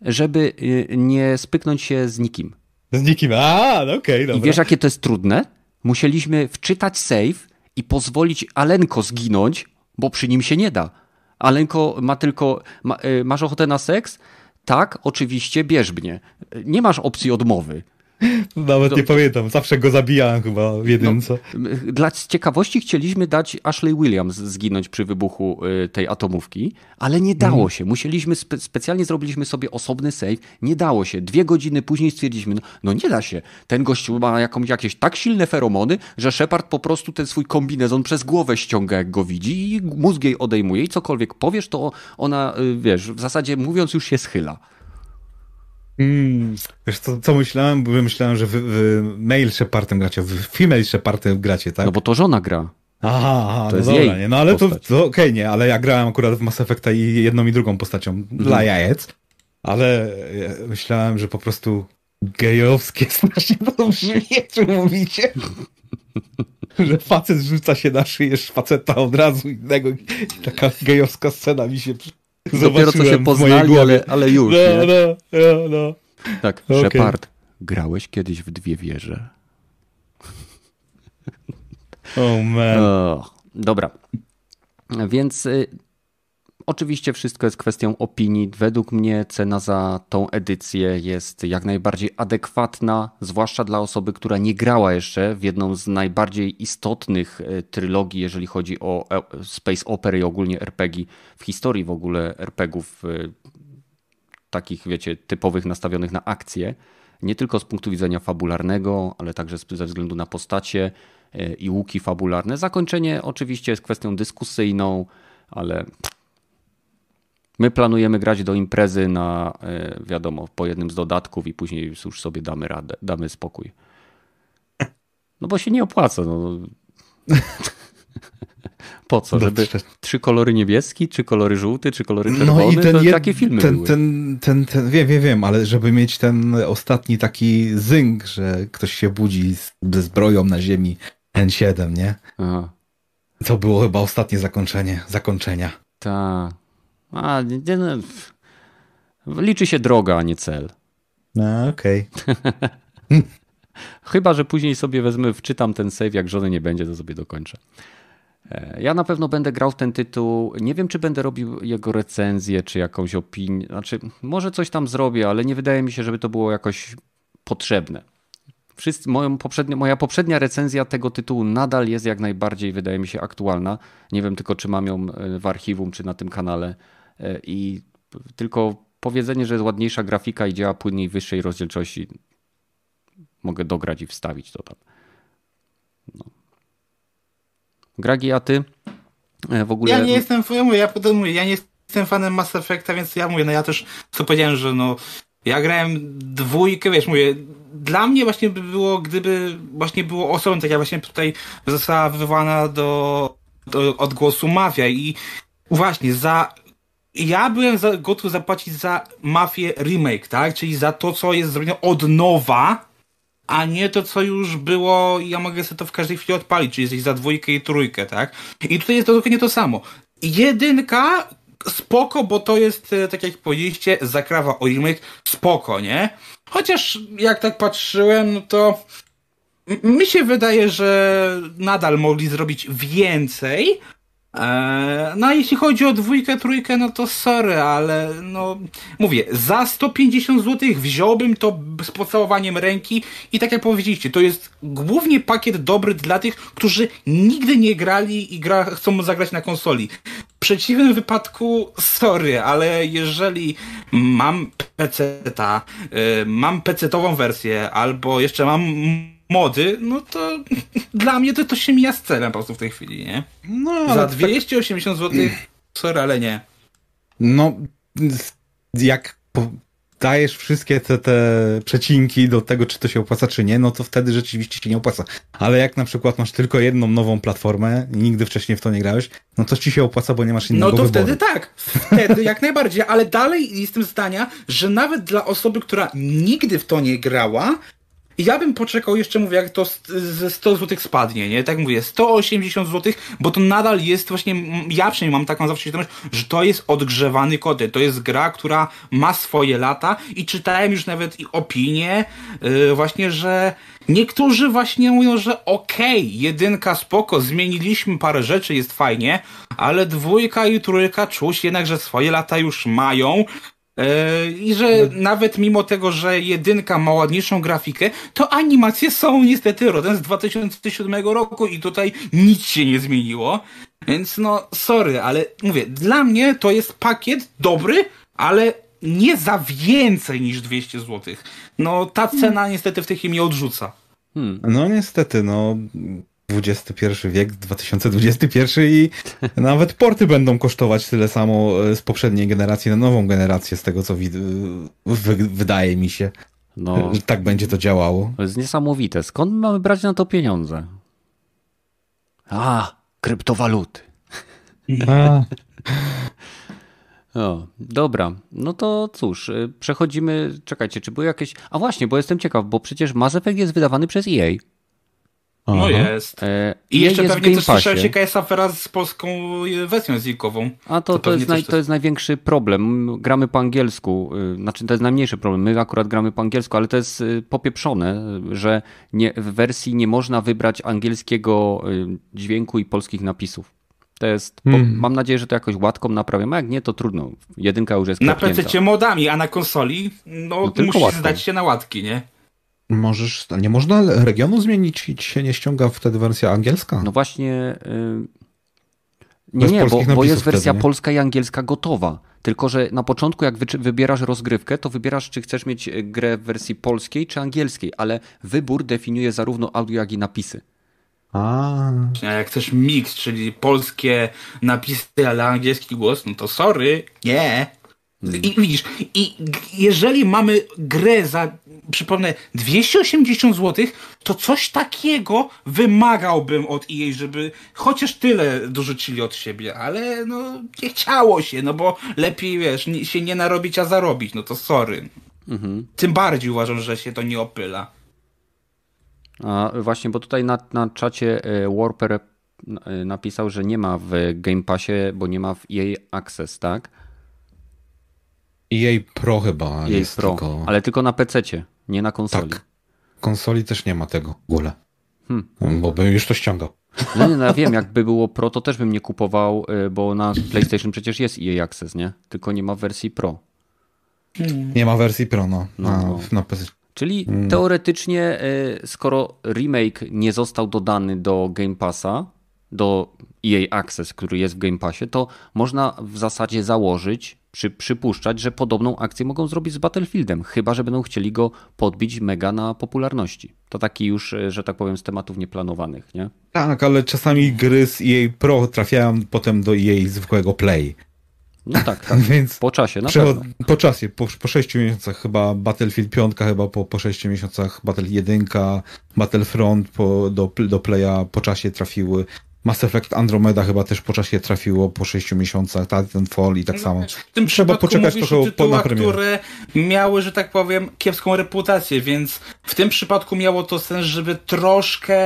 żeby nie spyknąć się z nikim. Z nikim, a, no okej, okay, dobra. I wiesz, jakie to jest trudne? Musieliśmy wczytać save i pozwolić Alenko zginąć, bo przy nim się nie da. Alenko ma tylko, ma, masz ochotę na seks? Tak, oczywiście, bierz mnie. Nie masz opcji odmowy. [LAUGHS] Nawet nie pamiętam, zawsze go zabijałem chyba w jedynce. No, dla ciekawości chcieliśmy dać Ashley Williams zginąć przy wybuchu y, tej atomówki, ale nie dało mm. się. Musieliśmy, spe specjalnie zrobiliśmy sobie osobny save, nie dało się. Dwie godziny później stwierdziliśmy, no, no nie da się. Ten gościu ma jakąś, jakieś tak silne feromony, że Shepard po prostu ten swój kombinezon przez głowę ściąga, jak go widzi i mózg jej odejmuje i cokolwiek powiesz, to ona, y, wiesz, w zasadzie mówiąc już się schyla. Mm, wiesz co, co myślałem? Bo myślałem, że wy, wy male Shepardem gracie, wy female Shepardem gracie, tak? No bo to żona gra. Aha, aha to no jest dobra, nie. No ale postać. to, to okej, okay, nie, ale ja grałem akurat w Mass Effecta i jedną i drugą postacią mhm. dla jajec, ale myślałem, że po prostu gejowskie [LAUGHS] strasznie to brzmi, czy mówicie? [LAUGHS] że facet rzuca się na szyję faceta od razu innego i taka gejowska scena mi się Dopiero co się poznali, ale, ale już. No, no, no, no. Tak, okay. Shepard, grałeś kiedyś w dwie wieże. Oh man. Oh, dobra. Więc y, Oczywiście wszystko jest kwestią opinii. Według mnie cena za tą edycję jest jak najbardziej adekwatna, zwłaszcza dla osoby, która nie grała jeszcze w jedną z najbardziej istotnych e, trylogii, jeżeli chodzi o e, Space Opera i ogólnie RPG w historii w ogóle RPGów e, takich, wiecie, typowych nastawionych na akcję. Nie tylko z punktu widzenia fabularnego, ale także ze względu na postacie i łuki fabularne. Zakończenie oczywiście jest kwestią dyskusyjną, ale My planujemy grać do imprezy na, e, wiadomo, po jednym z dodatków i później już sobie damy radę, damy spokój. No bo się nie opłaca. No. [LAUGHS] Po co? Żeby trzy kolory niebieski, czy kolory żółty, czy kolory czerwony? No i ten, to takie filmy ten, były. Ten, ten, ten, wiem, wiem, wiem, ale żeby mieć ten ostatni taki zynk, że ktoś się budzi ze zbroją na ziemi N7, nie? Aha. To było chyba ostatnie zakończenie, zakończenia. Tak. A, nie, no, liczy się droga, a nie cel. No, okej. Okay. [LAUGHS] Chyba, że później sobie wezmę, wczytam ten save, jak żony nie będzie, to sobie dokończę. E, ja na pewno będę grał w ten tytuł. Nie wiem, czy będę robił jego recenzję, czy jakąś opinię. Znaczy, może coś tam zrobię, ale nie wydaje mi się, żeby to było jakoś potrzebne. Wszyscy, moją moja poprzednia recenzja tego tytułu nadal jest jak najbardziej, wydaje mi się, aktualna. Nie wiem tylko, czy mam ją e, w archiwum, czy na tym kanale. E, i tylko powiedzenie, że jest ładniejsza grafika i działa płynniej wyższej rozdzielczości mogę dograć i wstawić to tam. No. Gragi, a ty e, w ogóle... Ja nie jestem, ja mówię, ja mówię, ja nie jestem fanem Mass Effecta, więc ja mówię, no ja też co powiedziałem, że no ja grałem dwójkę, wiesz, mówię, dla mnie właśnie by było, gdyby właśnie było osobą, tak ja właśnie tutaj została wywołana do, do odgłosu Mafia i właśnie za ja byłem za, gotów zapłacić za Mafię remake, tak? Czyli za to, co jest zrobione od nowa, a nie to, co już było i ja mogę sobie to w każdej chwili odpalić, czyli za dwójkę i trójkę, tak? I tutaj jest to dokładnie to samo. Jedynka spoko, bo to jest, e, tak jak powiedzieliście, zakrawa o remake, spoko, nie? Chociaż jak tak patrzyłem, no to mi się wydaje, że nadal mogli zrobić więcej, no a jeśli chodzi o dwójkę, trójkę, no to sorry, ale no mówię, za 150 zł wziąłbym to z pocałowaniem ręki i tak jak powiedzieliście, to jest głównie pakiet dobry dla tych, którzy nigdy nie grali i gra, chcą zagrać na konsoli. W przeciwnym wypadku, sorry, ale jeżeli mam PC-ta, y, mam PC-tową wersję, albo jeszcze mam mody, no to [LAUGHS] dla mnie to, to się mija z celem po prostu w tej chwili, nie? No, Za 280 tak... zł, [CLEARS THROAT] sorry, ale nie. No, jak dajesz wszystkie te, te przecinki do tego, czy to się opłaca, czy nie, no to wtedy rzeczywiście się nie opłaca. Ale jak na przykład masz tylko jedną nową platformę i nigdy wcześniej w to nie grałeś, no to ci się opłaca, bo nie masz innego No to wyboru. wtedy tak. Wtedy jak najbardziej, ale dalej jestem zdania, że nawet dla osoby, która nigdy w to nie grała, ja bym poczekał jeszcze, mówię, jak to ze 100 zł spadnie, nie? Tak mówię, 180 zł, bo to nadal jest właśnie, ja przynajmniej mam taką zawsze świadomość, że to jest odgrzewany kody. To jest gra, która ma swoje lata i czytałem już nawet i opinie, yy, właśnie, że niektórzy właśnie mówią, że okej, okay, jedynka spoko, zmieniliśmy parę rzeczy, jest fajnie, ale dwójka i trójka czuć jednak, że swoje lata już mają, I że nawet mimo tego, że jedynka ma ładniejszą grafikę, to animacje są niestety rodem z 2007 roku i tutaj nic się nie zmieniło. Więc no, sorry, ale mówię, dla mnie to jest pakiet dobry, ale nie za więcej niż 200 zł. No, ta cena niestety w tej chwili mnie odrzuca. Hmm. No niestety, no XXI wiek, 2021 i nawet porty będą kosztować tyle samo e, z poprzedniej generacji na nową generację, z tego co wydaje mi się. No, że tak będzie to działało. To jest niesamowite. Skąd mamy brać na to pieniądze? A, kryptowaluty. A. [LAUGHS] O, dobra, no to cóż, e, przechodzimy. Czekajcie, czy były jakieś. A właśnie, bo jestem ciekaw, bo przecież Mass Effect jest wydawany przez EA. No jest. E, I jeszcze jest pewnie też słyszałeś, jaka jest afera z polską wersją językową. A to, to, to, jest, naj, to jest największy problem. Gramy po angielsku. Y, znaczy, to jest najmniejszy problem. My akurat gramy po angielsku, ale to jest popieprzone, że nie, w wersji nie można wybrać angielskiego dźwięku i polskich napisów. To jest, hmm. mam nadzieję, że to jakoś łatką naprawiam, a jak nie, to trudno. Jedynka już jest Na PC modami, a na konsoli no, no musisz łatką. zdać się na łatki, nie? Możesz, nie można regionu zmienić i ci się nie ściąga wtedy wersja angielska? No właśnie... Yy... Nie, nie, bo, bo jest wersja wtedy, polska i angielska gotowa. Tylko, że na początku, jak wy, wybierasz rozgrywkę, to wybierasz, czy chcesz mieć e, grę w wersji polskiej czy angielskiej, ale wybór definiuje zarówno audio, jak i napisy. A. a jak chcesz mix, czyli polskie napisy, ale angielski głos, no to sorry, nie. Hmm. I widzisz, i jeżeli mamy grę za, przypomnę, 280 zł, to coś takiego wymagałbym od EA, żeby chociaż tyle dorzucili od siebie, ale no nie chciało się, no bo lepiej, wiesz, się nie narobić, a zarobić, no to sorry. Mhm. Tym bardziej uważam, że się to nie opyla. A właśnie, bo tutaj na, na czacie e, Warper e, napisał, że nie ma w Game Passie, bo nie ma w EA Access, tak? EA Pro chyba EA jest Pro, tylko... ale tylko na PC, nie na konsoli. Tak. Konsoli też nie ma tego w ogóle. Hmm. Bo bym już to ściągał. No nie, no ja wiem, jakby było Pro, to też bym nie kupował, e, bo na PlayStation przecież jest EA Access, nie? Tylko nie ma wersji Pro. Nie ma wersji Pro, no. no na, no. na PC. Czyli hmm. teoretycznie, e, skoro remake nie został dodany do Game Passa, do EA Access, który jest w Game Passie, to można w zasadzie założyć, przy, przypuszczać, że podobną akcję mogą zrobić z Battlefieldem, chyba że będą chcieli go podbić mega na popularności. To taki już, e, że tak powiem, z tematów nieplanowanych, nie? Tak, ale czasami gry z EA Pro trafiają potem do EA zwykłego Play. No tak, [LAUGHS] tak. Więc po czasie, na pewno. Po czasie, po, po 6 miesiącach chyba Battlefield 5, chyba po, po 6 miesiącach Battle 1, Battlefront po, do, do Playa po czasie trafiły. Mass Effect Andromeda chyba też po czasie trafiło po 6 miesiącach, Titanfall i tak no, samo. W tym Trzeba poczekać trochę po, na premierę. które miały, że tak powiem, kiepską reputację, więc w tym przypadku miało to sens, żeby troszkę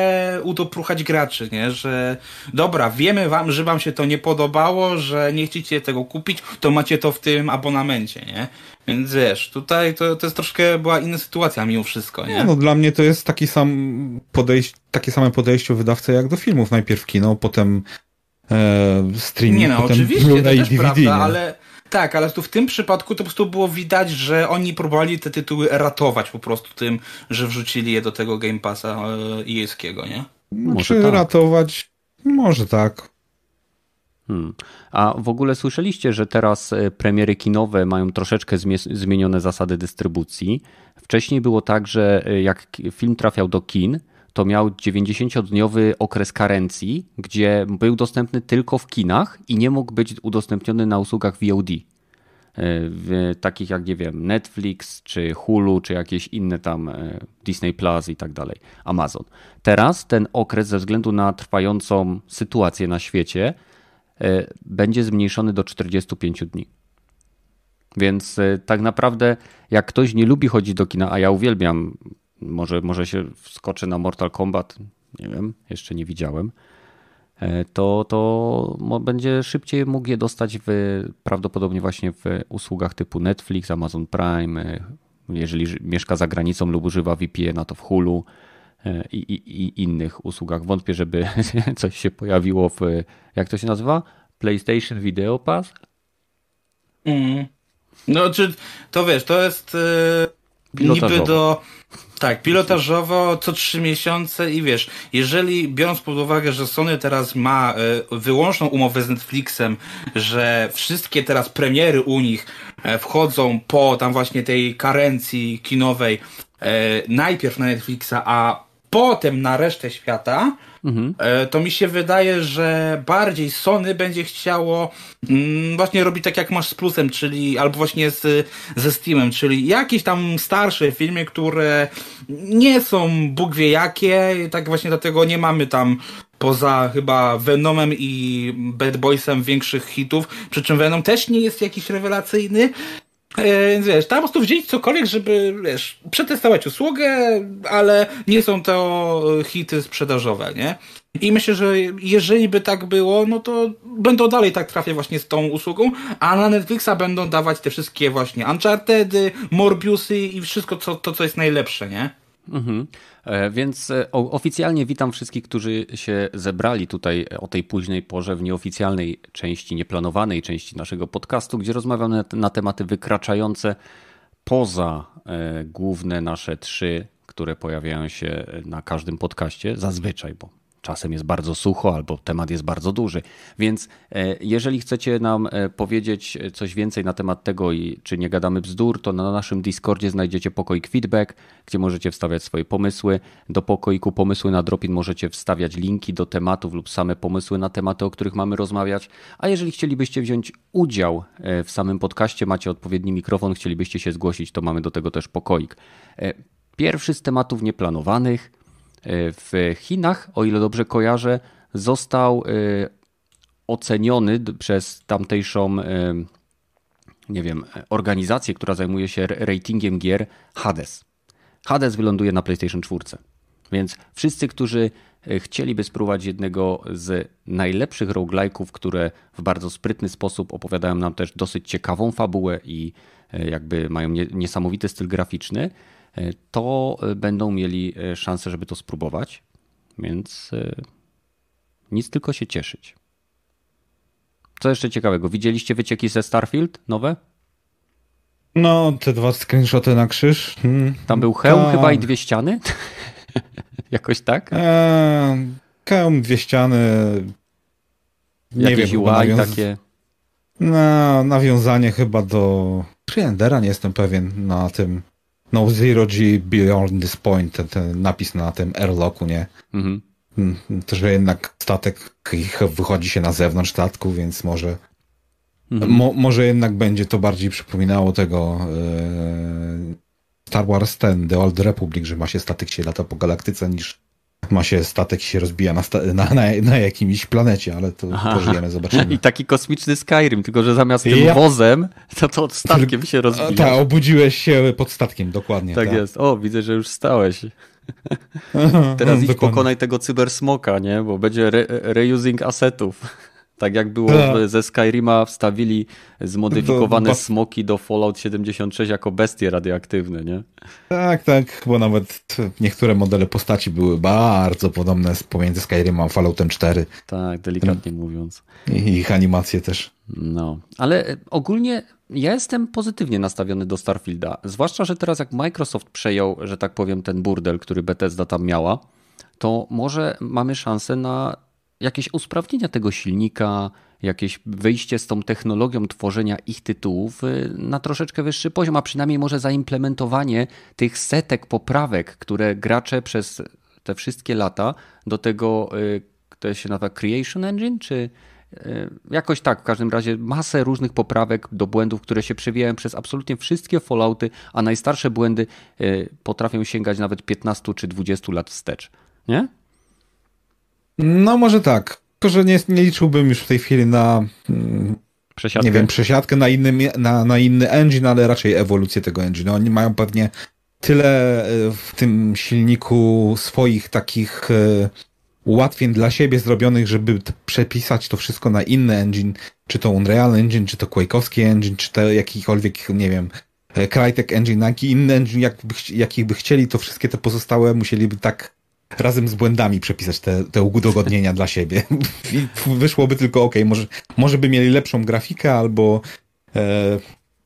udopruchać graczy, nie? Że dobra, wiemy wam, że wam się to nie podobało, że nie chcecie tego kupić, to macie to w tym abonamencie, nie? Więc wiesz, tutaj to, to jest troszkę była inna sytuacja mimo wszystko, nie? nie no dla mnie to jest taki sam podejście, takie same podejście wydawcy jak do filmów. Najpierw kino, potem e, streaming, nie no, potem oczywiście, to też DVD, prawda, nie? ale tak, ale tu w tym przypadku to po prostu było widać, że oni próbowali te tytuły ratować po prostu tym, że wrzucili je do tego Game Passa e, nie? Może Czy tak. ratować? Może tak. Hmm. A w ogóle słyszeliście, że teraz e, premiery kinowe mają troszeczkę zmienione zasady dystrybucji. Wcześniej było tak, że e, jak film trafiał do kin, to miał 90-dniowy okres karencji, gdzie był dostępny tylko w kinach i nie mógł być udostępniony na usługach VOD. E, takich jak, nie wiem, Netflix, czy Hulu, czy jakieś inne tam Disney Plus i tak dalej, Amazon. Teraz ten okres ze względu na trwającą sytuację na świecie będzie zmniejszony do 45 dni. Więc e, tak naprawdę, jak ktoś nie lubi chodzić do kina, a ja uwielbiam, może, może się wskoczy na Mortal Kombat, nie wiem, jeszcze nie widziałem, e, to, to będzie szybciej mógł je dostać w, prawdopodobnie właśnie w usługach typu Netflix, Amazon Prime, jeżeli mieszka za granicą lub używa VPN, to w Hulu i, i, i innych usługach. Wątpię, żeby [LAUGHS] coś się pojawiło w, jak to się nazywa? PlayStation Video Pass? Mm. No, czy to wiesz, to jest yy, niby do. Tak, pilotażowo co trzy miesiące i wiesz, jeżeli biorąc pod uwagę, że Sony teraz ma y, wyłączną umowę z Netflixem, że wszystkie teraz premiery u nich y, wchodzą po tam właśnie tej karencji kinowej y, najpierw na Netflixa, a potem na resztę świata, mhm. E, to mi się wydaje, że bardziej Sony będzie chciało mm, właśnie robić tak jak masz z Plusem, czyli albo właśnie z, ze Steamem, czyli jakieś tam starsze filmy, które nie są Bóg wie jakie, tak właśnie dlatego nie mamy tam poza chyba Venomem i Bad Boysem większych hitów, przy czym Venom też nie jest jakiś rewelacyjny, więc wiesz, tam po prostu wziąć cokolwiek, żeby, wiesz, przetestować usługę, ale nie są to hity sprzedażowe, nie? I myślę, że jeżeli by tak było, no to będą dalej tak trafiać właśnie z tą usługą, a na Netflixa będą dawać te wszystkie właśnie Unchartedy, Morbiusy i wszystko co, to, co jest najlepsze, nie? Mhm. E, więc e, oficjalnie witam wszystkich, którzy się zebrali tutaj o tej późnej porze w nieoficjalnej części, nieplanowanej części naszego podcastu, gdzie rozmawiamy na tematy wykraczające poza e, główne nasze trzy, które pojawiają się na każdym podcaście, zazwyczaj, bo czasem jest bardzo sucho albo temat jest bardzo duży. Więc e, jeżeli chcecie nam e, powiedzieć coś więcej na temat tego czy nie gadamy bzdur, to na naszym Discordzie znajdziecie pokoik feedback, gdzie możecie wstawiać swoje pomysły. Do pokoiku pomysły na Dropin możecie wstawiać linki do tematów lub same pomysły na tematy, o których mamy rozmawiać. A jeżeli chcielibyście wziąć udział e, w samym podcaście, macie odpowiedni mikrofon, chcielibyście się zgłosić, to mamy do tego też pokoik. Pierwszy z tematów nieplanowanych w Chinach, o ile dobrze kojarzę, został y, oceniony przez tamtejszą, y, nie wiem, organizację, która zajmuje się ratingiem gier Hades. Hades wyląduje na PlayStation 4. Więc wszyscy, którzy chcieliby spróbować jednego z najlepszych roguelike'ów, które w bardzo sprytny sposób opowiadają nam też dosyć ciekawą fabułę i jakby mają niesamowity styl graficzny, E, to e, będą mieli e, szansę, żeby to spróbować. Więc nic tylko się cieszyć. Co jeszcze ciekawego? Widzieliście wycieki ze Starfield nowe? No, te dwa screenshoty na krzyż. Hmm. Tam był hełm tak. chyba i dwie ściany? [LAUGHS] Jakoś tak? Eee, hełm, dwie ściany. Nie Jakieś wiem, UI nawiąz... takie. No, nawiązanie chyba do Endera, nie jestem pewien na tym no Zero G Beyond This Point, ten, ten napis na tym airlocku, nie? Mhm. Mm, to, że jednak statek wychodzi się na zewnątrz statku, więc może mhm. mo, może jednak będzie to bardziej przypominało tego yy, Star Wars ten, The Old Republic, że ma się statek się lata po galaktyce niż ma się statek się rozbija na, na, na, na jakimś planecie, ale to Aha. pożyjemy, zobaczymy. [LAUGHS] I taki kosmiczny Skyrim, tylko że zamiast tym ja... wozem, to, to statkiem się rozbija. Tak, obudziłeś się pod statkiem, dokładnie. Tak, tak. jest. O, widzę, że już stałeś. [LAUGHS] Teraz no, idź dokładnie. pokonaj tego cybersmoka, nie? Bo będzie re reusing assetów. Tak jak było tak. ze Skyrima, wstawili zmodyfikowane do, smoki do Fallout 76 jako bestie radioaktywne, nie? Tak, tak, bo nawet niektóre modele postaci były bardzo podobne pomiędzy Skyrimem a Falloutem 4. Tak, delikatnie mówiąc. I ich animacje też. No, ale ogólnie ja jestem pozytywnie nastawiony do Starfielda. Zwłaszcza, że teraz jak Microsoft przejął, że tak powiem, ten burdel, który Bethesda tam miała, to może mamy szansę na jakieś usprawnienia tego silnika, jakieś wyjście z tą technologią tworzenia ich tytułów y, na troszeczkę wyższy poziom, a przynajmniej może zaimplementowanie tych setek poprawek, które gracze przez te wszystkie lata do tego, y, to się nazywa Creation Engine, czy y, jakoś tak, w każdym razie masę różnych poprawek do błędów, które się przewijają przez absolutnie wszystkie Fallouty, a najstarsze błędy potrafią sięgać nawet 15 czy 20 lat wstecz. Nie? No może tak. Tylko, że nie, nie liczyłbym już w tej chwili na mm, przesiadkę. nie wiem, przesiadkę na inny, na, na inny engine, ale raczej ewolucję tego engine. Oni mają pewnie tyle e, w tym silniku swoich takich e, ułatwień dla siebie zrobionych, żeby przepisać to wszystko na inny engine, czy to Unreal Engine, czy to Quake'owski engine, czy to jakikolwiek, nie wiem, e, Crytek engine, jaki inny engine, jakby, jakich by chcieli, to wszystkie te pozostałe musieliby tak razem z błędami przepisać te, te udogodnienia dla siebie. [LAUGHS] I wyszłoby tylko, ok, może, może by mieli lepszą grafikę albo e,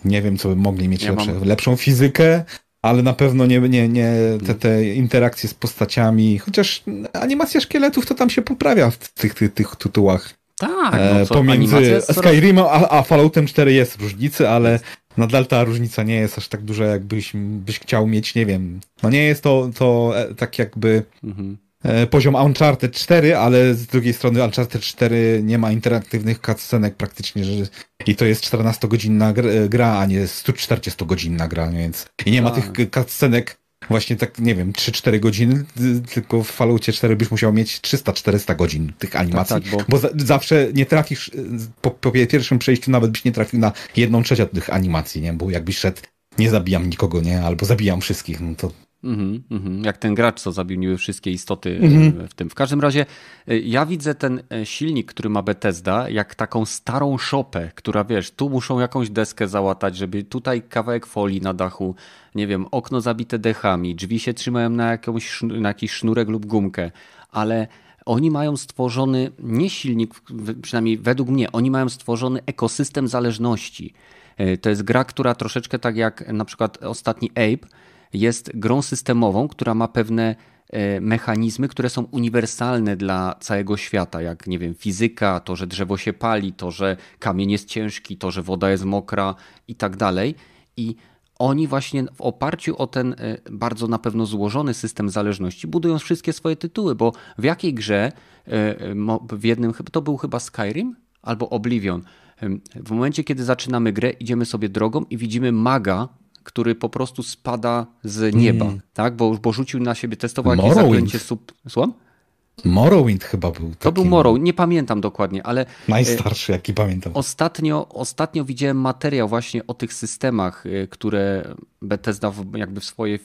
nie wiem, co by mogli mieć ja lepsze, mam... lepszą fizykę, ale na pewno nie, nie, nie te, te interakcje z postaciami, chociaż animacja szkieletów to tam się poprawia w tych, tych, tych tytułach. Tak, no e, co, pomiędzy Skyrimem a, a Falloutem 4 jest różnicy, ale nadal ta różnica nie jest aż tak duża, jakbyś byś chciał mieć, nie wiem. No nie jest to, to e, tak jakby mhm. E, poziom Uncharted 4, ale z drugiej strony Uncharted 4 nie ma interaktywnych cutscenek praktycznie, że i to jest 14-godzinna gra, a nie 140-godzinna gra, więc i nie ma tak. tych cutscenek właśnie tak, nie wiem, 3-4 godziny, tylko w Falloutie 4 byś musiał mieć 300-400 godzin tych animacji, tak, tak, bo, bo za, zawsze nie trafisz, po, po, pierwszym przejściu nawet byś nie trafił na jedną trzecią tych animacji, nie? Bo jakbyś szedł, nie zabijam nikogo, nie? Albo zabijam wszystkich, no to Mm -hmm, Jak ten gracz, co zabił niby wszystkie istoty mm -hmm. w tym. W każdym razie e, ja widzę ten e, silnik, który ma Bethesda, jak taką starą szopę, która wiesz, tu muszą jakąś deskę załatać, żeby tutaj kawałek folii na dachu, nie wiem, okno zabite dechami, drzwi się trzymają na, jakąś, na jakiś sznurek lub gumkę, ale oni mają stworzony nie silnik, przynajmniej według mnie, oni mają stworzony ekosystem zależności. To jest gra, która troszeczkę tak jak na przykład ostatni Ape, jest grą systemową, która ma pewne e, mechanizmy, które są uniwersalne dla całego świata, jak nie wiem, fizyka, to, że drzewo się pali, to, że kamień jest ciężki, to, że woda jest mokra i tak dalej. I oni właśnie w oparciu o ten e, bardzo na pewno złożony system zależności budują wszystkie swoje tytuły, bo w jakiej grze, e, w jednym, to był chyba Skyrim albo Oblivion, w momencie kiedy zaczynamy grę, idziemy sobie drogą i widzimy maga, który po prostu spada z nieba, mm. tak? Bo, bo rzucił na siebie, testował jakieś zaklęcie sub... Słucham? Morrowind chyba był. To był Morrowind, nie pamiętam dokładnie, ale. Najstarszy, jaki pamiętam. Ostatnio, ostatnio widziałem materiał właśnie o tych systemach, y, które Bethesda jakby w swoje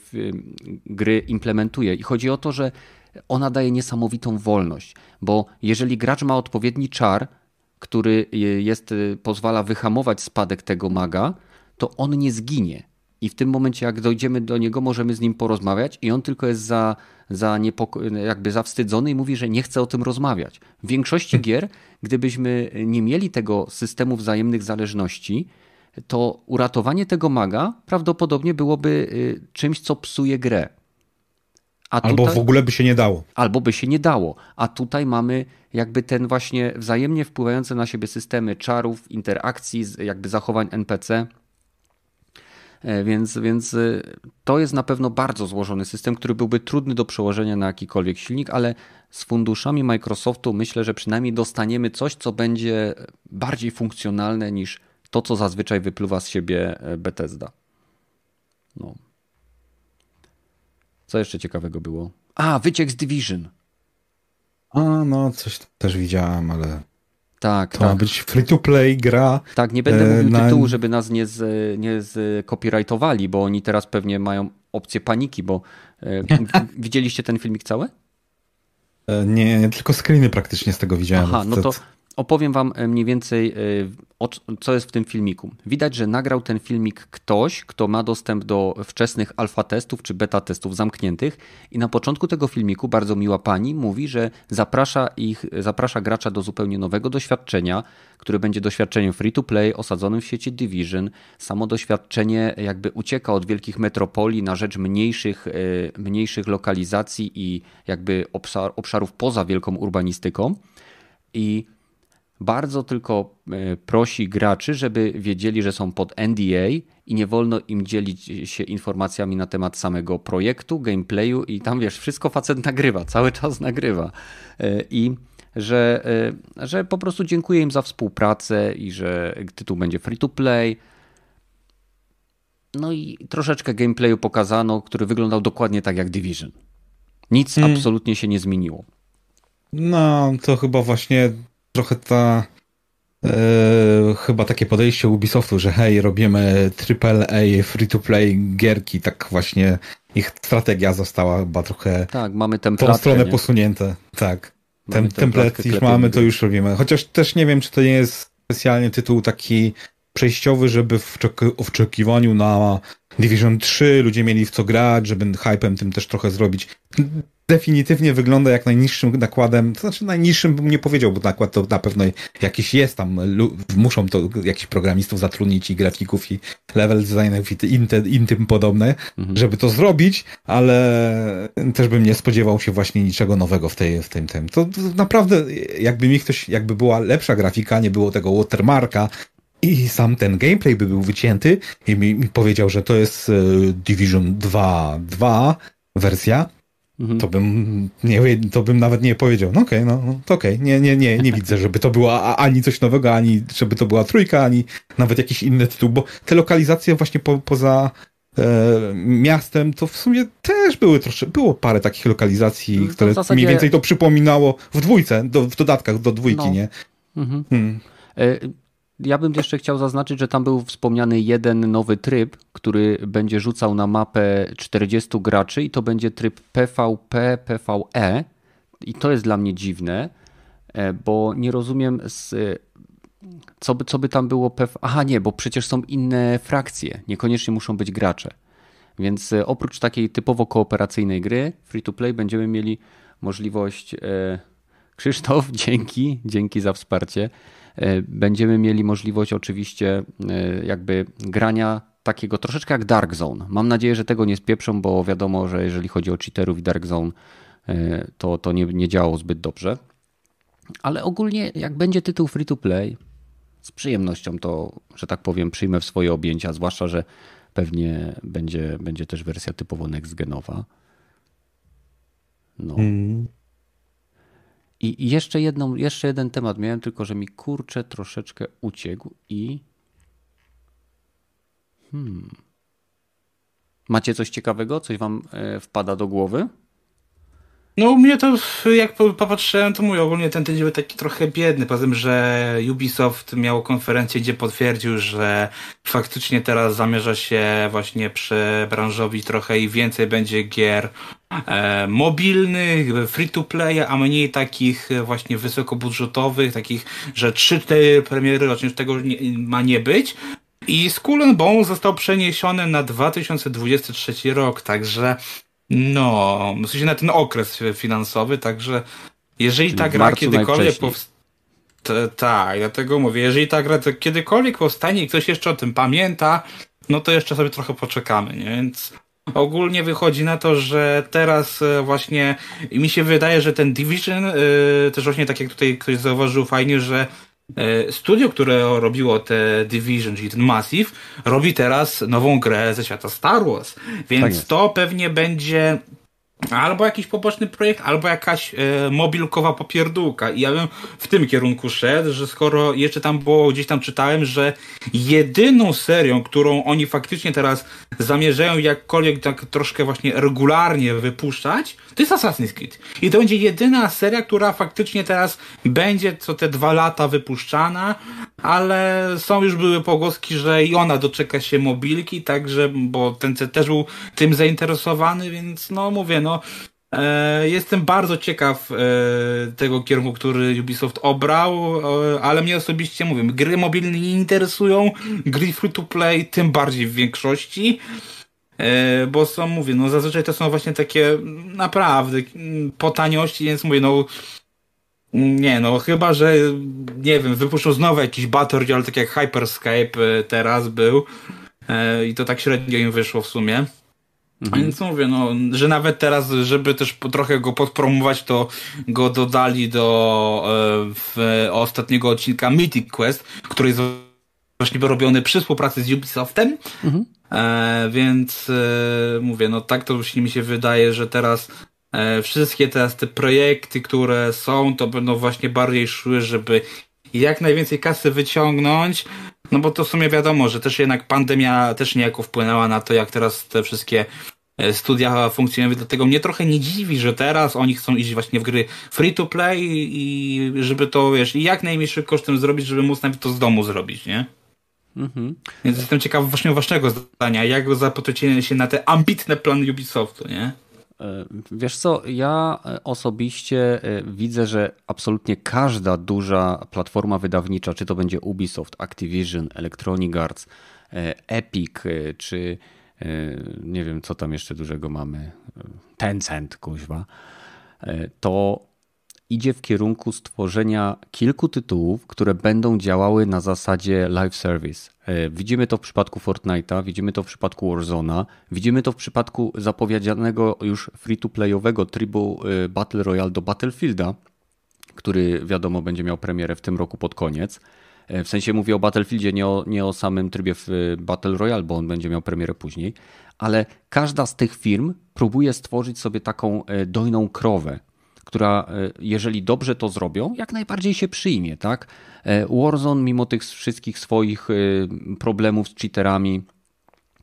gry implementuje. I chodzi o to, że ona daje niesamowitą wolność, bo jeżeli gracz ma odpowiedni czar, który jest, pozwala wyhamować spadek tego maga, to on nie zginie i w tym momencie, jak dojdziemy do niego, możemy z nim porozmawiać, i on tylko jest za, za niepoko- jakby zawstydzony i mówi, że nie chce o tym rozmawiać. W większości hmm. gier, gdybyśmy nie mieli tego systemu wzajemnych zależności, to uratowanie tego maga prawdopodobnie byłoby y, czymś, co psuje grę. A albo tutaj, w ogóle by się nie dało. Albo by się nie dało. A tutaj mamy jakby ten właśnie wzajemnie wpływające na siebie systemy czarów, interakcji, jakby zachowań NPC więc, więc e, to jest na pewno bardzo złożony system, który byłby trudny do przełożenia na jakikolwiek silnik, ale z funduszami Microsoftu myślę, że przynajmniej dostaniemy coś, co będzie bardziej funkcjonalne niż to, co zazwyczaj wypływa z siebie e, Bethesda. No. Co jeszcze ciekawego było? A, wyciek z Division. A, no, coś też widziałem, ale tak, to tak. ma być free-to-play gra. Tak, nie będę mówił na... tytułu, żeby nas nie, z, nie bo oni teraz pewnie mają opcję paniki, bo e, widzieliście ten filmik cały? E, nie, nie, tylko screeny praktycznie z tego widziałem. Aha, no to opowiem wam e, mniej więcej, e, co jest w tym filmiku. Widać, że nagrał ten filmik ktoś, kto ma dostęp do wczesnych alfa testów czy beta testów zamkniętych i na początku tego filmiku bardzo miła pani mówi, że zaprasza ich, zaprasza gracza do zupełnie nowego doświadczenia, które będzie doświadczeniem free to play osadzonym w sieci Division. Samo doświadczenie jakby ucieka od wielkich metropolii na rzecz mniejszych, e, mniejszych lokalizacji i jakby obszar, obszarów poza wielką urbanistyką. I bardzo tylko e, prosi graczy, żeby wiedzieli, że są pod NDA i nie wolno im dzielić się informacjami na temat samego projektu, gameplayu i tam wiesz, wszystko facet nagrywa, cały czas nagrywa. E, I że, e, że po prostu dziękuję im za współpracę i że tytuł będzie free to play. No i troszeczkę gameplayu pokazano, który wyglądał dokładnie tak jak Division. Nic hmm. absolutnie się nie zmieniło. No, to chyba właśnie trochę ta e, chyba takie podejście Ubisoftu, że hej, robimy AAA free-to-play gierki, tak właśnie ich strategia została chyba trochę tak, mamy tą stronę nie? posunięte. Tak. Tem, templet już mamy, to już robimy. Chociaż też nie wiem, czy to nie jest specjalnie tytuł taki przejściowy, żeby w oczekiwaniu na Division 3 ludzie mieli w co grać, żeby hypem tym też trochę zrobić definitywnie wygląda jak najniższym nakładem, to znaczy najniższym bym nie powiedział, bo nakład to na pewno jakiś jest tam, muszą to jakichś programistów zatrudnić i grafików i level designerów i, i, i tym podobne, mhm. żeby to zrobić, ale też bym nie spodziewał się właśnie niczego nowego w, tej, w tym, tym. To, to naprawdę jakby mi ktoś, jakby była lepsza grafika, nie było tego watermarka, i sam ten gameplay by był wycięty i mi, mi powiedział, że to jest e, Division 2, 2 wersja, Mhm. To bym nie, to bym nawet nie powiedział, no okej, okay, no, no to okej, okay. nie, nie, nie, nie [LAUGHS] widzę, żeby to była ani coś nowego, ani żeby to była trójka, ani nawet jakiś inny tytuł, bo te lokalizacje właśnie po, poza e, miastem, to w sumie też były troszkę, było parę takich lokalizacji, no, które zasadzie... mniej więcej to przypominało w dwójce, do, w dodatkach do dwójki, no. nie? Mhm. Hmm. E, ja bym jeszcze chciał zaznaczyć, że tam był wspomniany jeden nowy tryb, który będzie rzucał na mapę 40 graczy i to będzie tryb PvP, PvE. I to jest dla mnie dziwne, e, bo nie rozumiem, z, co, by, co by tam było. PV... Aha, nie, bo przecież są inne frakcje, niekoniecznie muszą być gracze. Więc e, oprócz takiej typowo kooperacyjnej gry, free to play, będziemy mieli możliwość. E, Krzysztof, [LAUGHS] dzięki, dzięki za wsparcie. E, będziemy mieli możliwość oczywiście e, jakby grania takiego troszeczkę jak Dark Zone. Mam nadzieję, że tego nie spieprzą, bo wiadomo, że jeżeli chodzi o cheaterów i Dark Zone, e, to, to nie, nie działało zbyt dobrze. Ale ogólnie, jak będzie tytuł free to play, z przyjemnością to, że tak powiem, przyjmę w swoje objęcia, zwłaszcza, że pewnie będzie, będzie też wersja typowo next genowa. No. Hmm. I jeszcze, jedną, jeszcze jeden temat miałem, tylko że mi kurczę troszeczkę uciekł i. Hmm. Macie coś ciekawego? Coś wam e, wpada do głowy? No mnie to, jak popatrzyłem, to mój ogólnie ten tydzień był taki trochę biedny, poza tym, że Ubisoft miał konferencję, gdzie potwierdził, że faktycznie teraz zamierza się właśnie przebranżowić trochę i więcej będzie gier mobilnych, free to play, a mniej takich właśnie wysokobudżetowych, takich, że 3-4 premiery rocznie tego nie, ma nie być. I Skull and Bones został przeniesiony na 2023 rok, także no, w sensie na ten okres finansowy, także jeżeli ta gra kiedykolwiek powstanie. Tak, dlatego mówię, jeżeli ta gra kiedykolwiek powstanie i ktoś jeszcze o tym pamięta, no to jeszcze sobie trochę poczekamy, nie? Więc ogólnie wychodzi na to, że teraz e, właśnie mi się wydaje, że ten Division, yy, też właśnie tak jak tutaj ktoś zauważył fajnie, że E, studio, które robiło te Division, czyli ten Massive, robi teraz nową grę ze świata Star Wars. Więc tak to pewnie będzie Albo jakiś poboczny projekt, albo jakaś e, mobilkowa popierdółka. I ja bym w tym kierunku szedł, że skoro jeszcze tam było, gdzieś tam czytałem, że jedyną serią, którą oni faktycznie teraz zamierzają jakkolwiek tak troszkę właśnie regularnie wypuszczać, to jest Assassin's Creed. I to będzie jedyna seria, która faktycznie teraz będzie co te dwa lata wypuszczana, ale są już były pogłoski, że i ona doczeka się mobilki, także, bo ten też był tym zainteresowany, więc no mówię, no e, Jestem bardzo ciekaw e, tego kierunku, który Ubisoft obrał, e, ale mnie osobiście mówię, gry mobilne nie interesują, gry free to play tym bardziej w większości, bo są, mówię, no zazwyczaj to są właśnie takie naprawdę po taniości, więc mówię, no nie, no chyba, że nie wiem, wypuszczą znowu jakiś Battle Royale, tak jak Hyperscape teraz był i to tak średnio im wyszło w sumie. Mhm. Więc mówię, no, że nawet teraz, żeby też trochę go podpromować, to go dodali do e, w, ostatniego odcinka Mythic Quest, który jest właśnie robiony przy współpracy z Ubisoftem. Mhm. E, więc e, mówię, no tak to mi się wydaje, że teraz e, wszystkie teraz te projekty, które są, to będą właśnie bardziej szły, żeby jak najwięcej kasy wyciągnąć, no bo to w sumie wiadomo, że też jednak pandemia też niejako wpłynęła na to, jak teraz te wszystkie e, studia funkcjonują, dlatego mnie trochę nie dziwi, że teraz oni chcą iść właśnie w gry free to play i żeby to, wiesz, jak najmniejszym kosztem zrobić, żeby móc nawet to z domu zrobić, nie? Mhm. Więc jestem ciekaw właśnie waszego zdania, jak zapatrujecie się na te ambitne plany Ubisoftu, nie? E, wiesz co, ja e, osobiście e, widzę, że absolutnie każda duża platforma wydawnicza, czy to będzie Ubisoft, Activision, Electronic Arts, Epic, czy nie wiem, co tam jeszcze dużego mamy, Tencent, kuźwa, to idzie w kierunku stworzenia kilku tytułów, które będą działały na zasadzie live service. E, widzimy to w przypadku Fortnite'a, widzimy to w przypadku Warzona, widzimy to w przypadku zapowiedzianego już free-to-playowego trybu e, Battle Royale do Battlefielda, który wiadomo będzie miał premierę w tym roku pod koniec. E, w sensie mówię o Battlefieldzie, nie o, nie o samym trybie w Battle Royale, bo on będzie miał premierę później, ale każda z tych firm próbuje stworzyć sobie taką dojną krowę, która e, jeżeli dobrze to zrobią, jak najbardziej się przyjmie, tak? E, Warzone mimo tych wszystkich swoich e, problemów z cheaterami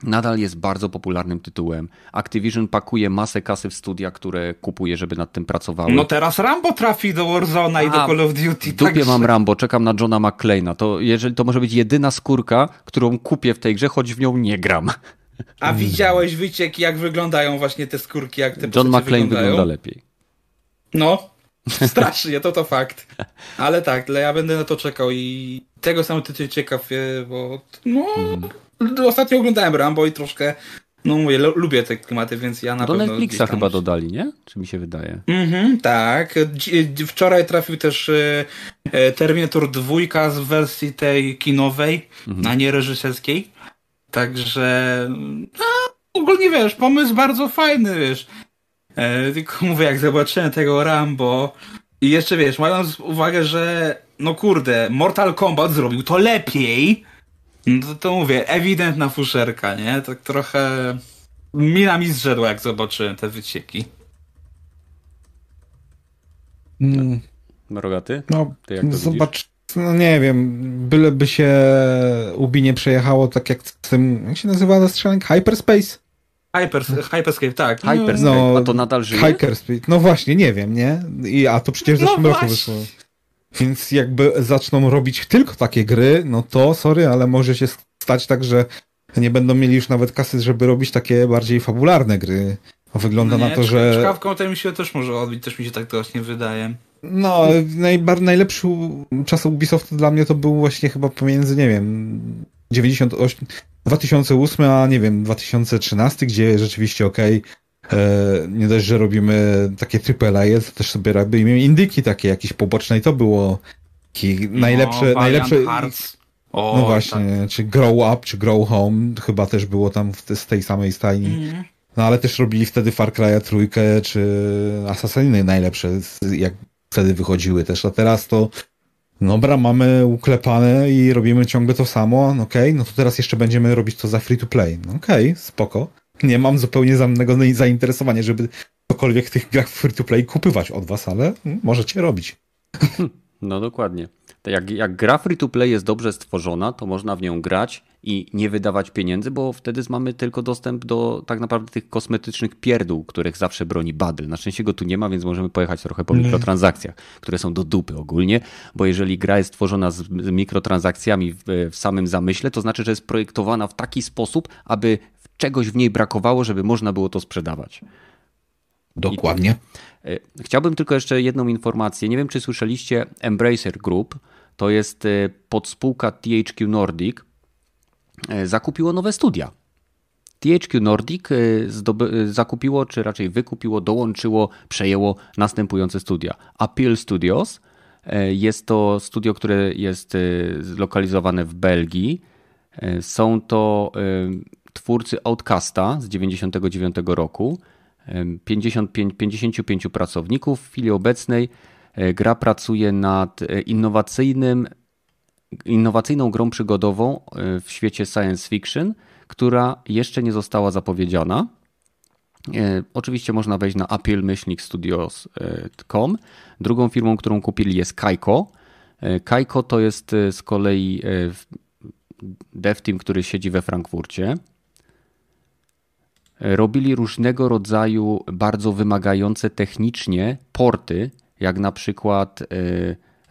nadal jest bardzo popularnym tytułem. Activision pakuje masę kasy w studia, które kupuje, żeby nad tym pracowały. No teraz Rambo trafi do Warzona i do Call of Duty. W dupie także... mam Rambo, czekam na Johna McClane'a. To, jeżeli, to może być jedyna skórka, którą kupię w tej grze, choć w nią nie gram. A widziałeś wycieki, jak wyglądają właśnie te skórki, jak te John McClane wygląda lepiej. No, strasznie, to to fakt. Ale tak, ja będę na to czekał i tego samego tytułu ciekaw, bo no, mm. ostatnio oglądałem Rambo i troszkę no mówię, lubię te klimaty, więc ja na Do pewno... Do Netflixa chyba dodali, nie? Czy mi się wydaje? Mhm, tak. Wczoraj trafił też e, e, Terminator 2 z wersji tej kinowej, mhm. a nie reżyserskiej. Także no, ogólnie wiesz, pomysł bardzo fajny, wiesz. E, tylko [LAUGHS] mówię, jak zobaczyłem tego Rambo i jeszcze wiesz, mając uwagę, że no kurde, Mortal Kombat zrobił to lepiej, no to, to mówię, ewidentna fuszerka, nie? Tak trochę mina mi zrzedła, jak zobaczyłem te wycieki. Mm. Mrogaty? No, zobacz, no nie wiem, byleby się Ubi nie przejechało tak jak z tym, jak się nazywa ta strzelanka? Hyperspace? Hyper, hyperscape, tak. Hyperscape, no, a to nadal żyje? Hyperscape, no właśnie, nie wiem, nie? I, a to przecież w zeszłym no roku wyszło. Więc jakby zaczną robić tylko takie gry, no to sorry, ale może się stać tak, że nie będą mieli już nawet kasy, żeby robić takie bardziej fabularne gry. Wygląda no nie, na to, że... Czkawką to mi się też może odbić, też mi się tak to właśnie wydaje. No, najbar- najlepszy czas Ubisoftu dla mnie to był właśnie chyba pomiędzy, nie wiem, 98, 2008, a nie wiem, 2013, gdzie rzeczywiście okej, okay, e, nie dość, że robimy takie AAA, to też sobie robimy indyki takie jakieś poboczne i to było najlepsze, no, najlepsze... Hearts. O, no właśnie, tak. czy Grow Up, czy Grow Home, chyba też było tam z tej samej stajni. Mm. No ale też robili wtedy Far Cry trójkę, czy Assassiny najlepsze, jak wtedy wychodziły też, a teraz to dobra, mamy uklepane i robimy ciągle to samo, no okej, okay, no to teraz jeszcze będziemy robić to za free to play. No okej, okay, spoko. Nie mam zupełnie żadnego zainteresowania, żeby cokolwiek w tych grach free to play kupywać od was, ale możecie robić. [LAUGHS] No dokładnie. Jak, jak gra free to play jest dobrze stworzona, to można w nią grać i nie wydawać pieniędzy, bo wtedy mamy tylko dostęp do tak naprawdę tych kosmetycznych pierdół, których zawsze broni Badl. Na szczęście go tu nie ma, więc możemy pojechać trochę po mikrotransakcjach, które są do dupy ogólnie, bo jeżeli gra jest stworzona z, mikrotransakcjami w, w samym zamyśle, to znaczy, że jest projektowana w taki sposób, aby czegoś w niej brakowało, żeby można było to sprzedawać. Dokładnie. E, chciałbym tylko jeszcze jedną informację. Nie wiem, czy słyszeliście Embracer Group, to jest e, podspółka THQ Nordic, zakupiło nowe studia. THQ Nordic zakupiło, czy raczej wykupiło, dołączyło, przejęło następujące studia. Appeal Studios jest to studio, które jest zlokalizowane w Belgii. Są to twórcy Outcasta z 1999 roku. 55, 55 pracowników. W chwili obecnej e, gra pracuje nad e, innowacyjnym, innowacyjną grą przygodową e, w świecie science fiction, która jeszcze nie została zapowiedziana. Oczywiście można wejść na appeal-studios.com. Drugą firmą, którą kupili jest Kaiko. Kaiko to jest z kolei dev team, który siedzi we Frankfurcie robili różnego rodzaju bardzo wymagające technicznie porty, jak na przykład e,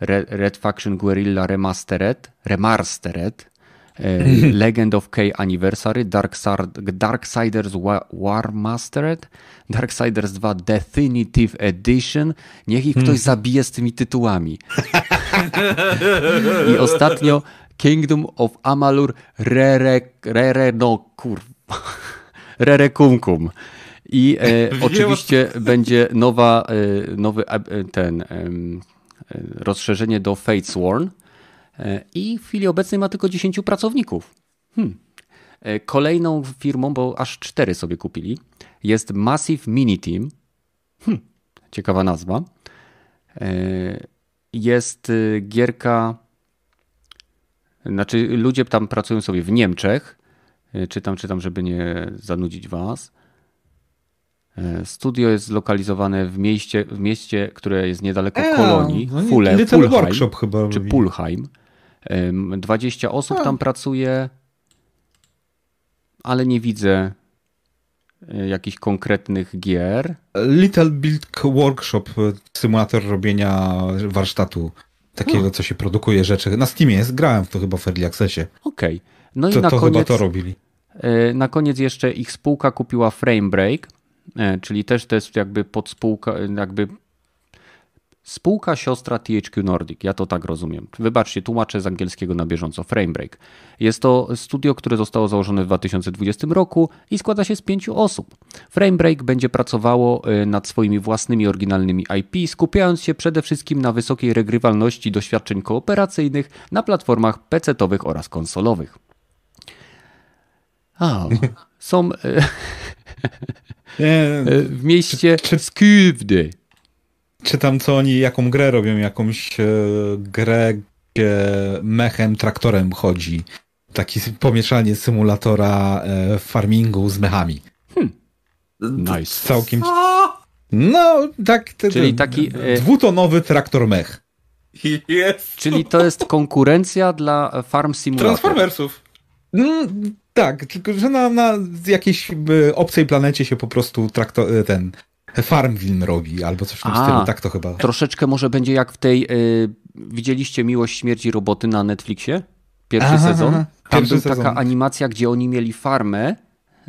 Red Faction Guerrilla Remastered, Remastered e, Legend of K Anniversary, Darksiders War Mastered, Darksiders 2 Definitive Edition. Niech ich ktoś hmm. zabije z tymi tytułami. I ostatnio Kingdom of Amalur Rere, Rere no kurwa. Rere Kum Kum. I e, [LAUGHS] oczywiście będzie nowa, e, nowy e, ten e, rozszerzenie do Fatesworn e, i w chwili obecnej ma tylko 10 pracowników. Hmm. E, kolejną firmą, bo aż cztery sobie kupili, jest Massive Mini Team. Hmm. Ciekawa nazwa. Jest gierka, znaczy ludzie tam pracują sobie w Niemczech E, czytam, czytam, żeby nie zanudzić Was. E, studio jest zlokalizowane w mieście, w mieście które jest niedaleko e, Kolonii, no, Fule, Fulheim, workshop chyba czy Pulheim. 20 osób A. tam pracuje. ale nie widzę e, jakichś konkretnych gier. Little Big Workshop, symulator robienia warsztatu. Takiego, co się produkuje rzeczy. Na Steamie jest, grałem w to chyba w Early Accessie. Okej. Okay. No to, i na to koniec, chyba to robili. Na koniec jeszcze ich spółka kupiła Frame Break, czyli też to jest jakby podspółka, jakby Spółka siostra THQ Nordic, ja to tak rozumiem. Wybaczcie, tłumaczę z angielskiego na bieżąco. Framebreak. Jest to studio, które zostało założone w 2020 roku i składa się z pięciu osób. Framebreak będzie pracowało y, nad swoimi własnymi oryginalnymi IP, skupiając się przede wszystkim na wysokiej regrywalności doświadczeń kooperacyjnych na platformach PC-owych oraz konsolowych. A, [LAUGHS] są y, w mieście Skövde czytam, co oni, jaką grę robią, jakąś e, grę, gdzie mechem, traktorem chodzi. Taki pomieszanie symulatora e, farmingu z mechami. Hmm. Nice. Całkiem. No, tak. Te, Czyli taki. E, dwutonowy traktor mech. Jest. Czyli to jest konkurencja dla Farm Simulator. Transformersów. Mm, tak, tylko że na, na jakiejś obcej planecie się po prostu traktor, ten Farmville robi, albo coś w tym A, stylu, tak to chyba. Troszeczkę może będzie jak w tej, y, widzieliście Miłość Śmierci Roboty na Netflixie? Pierwszy aha, sezon. Aha. Tam była taka animacja, gdzie oni mieli farmę,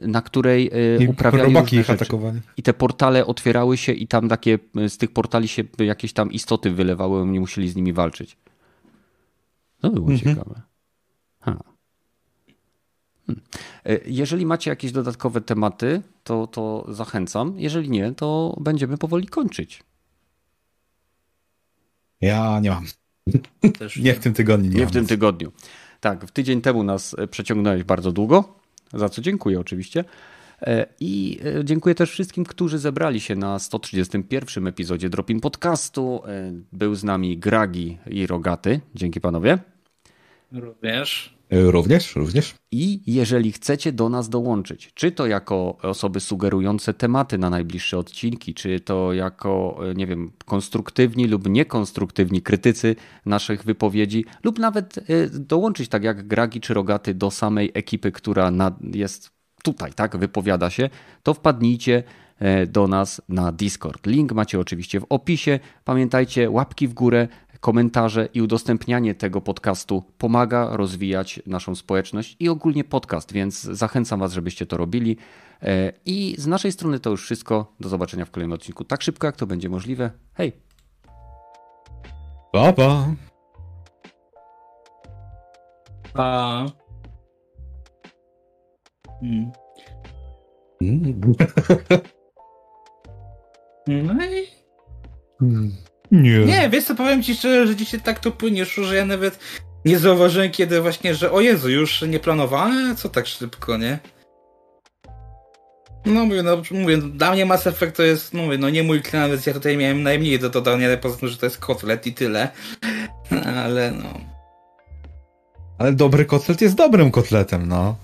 na której y, uprawiali robaki ich atakowali. I te portale otwierały się i tam takie, z tych portali się jakieś tam istoty wylewały, oni musieli z nimi walczyć. To było mhm. ciekawe. Hmm. E, jeżeli macie jakieś dodatkowe tematy, to, to zachęcam. Jeżeli nie, to będziemy powoli kończyć. Ja nie mam. Też nie w tym tygodniu. Nie, nie w tym tygodniu. Tak, w tydzień temu nas e, przeciągnąłeś bardzo długo, za co dziękuję oczywiście. E, I dziękuję też wszystkim, którzy zebrali się na 131 epizodzie Dropin Podcastu. Był z nami Gragi i Rogaty. Dzięki panowie. Również. E, również, również. I jeżeli chcecie do nas dołączyć, czy to jako osoby sugerujące tematy na najbliższe odcinki, czy to jako, e, nie wiem, konstruktywni lub niekonstruktywni krytycy naszych wypowiedzi, lub nawet e, dołączyć, tak jak Gragi czy Rogaty, do samej ekipy, która jest tutaj, tak, wypowiada się, to wpadnijcie do nas na Discord. Link macie oczywiście w opisie. Pamiętajcie, łapki w górę, komentarze i udostępnianie tego podcastu pomaga rozwijać naszą społeczność i ogólnie podcast, więc zachęcam Was, żebyście to robili. E, I z naszej strony to już wszystko. Do zobaczenia w kolejnym odcinku tak szybko, jak to będzie możliwe. Hej! Pa, pa. Pa. Hmm. no i... Hmm. Nie. Nie, wiesz co, powiem ci szczerze, że dzisiaj tak to płynie, że ja nawet nie zauważyłem kiedy właśnie, że o Jezu, już nie planowane? Co tak szybko, nie? No mówię, no mówię, dla mnie Mass Effect to jest, no mówię, no nie mój klimat, więc ja tutaj miałem najmniej do dodania, ale poza tym, że to jest kotlet i tyle. [LAUGHS] Ale no... Ale dobry kotlet jest dobrym kotletem, no.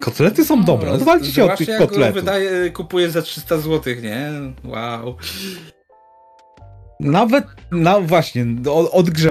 Kotlety są dobre, no, odwalcie się od tych kotletów. wydaje, kupuję za 300 zł, nie? Wow. Nawet, no właśnie, od,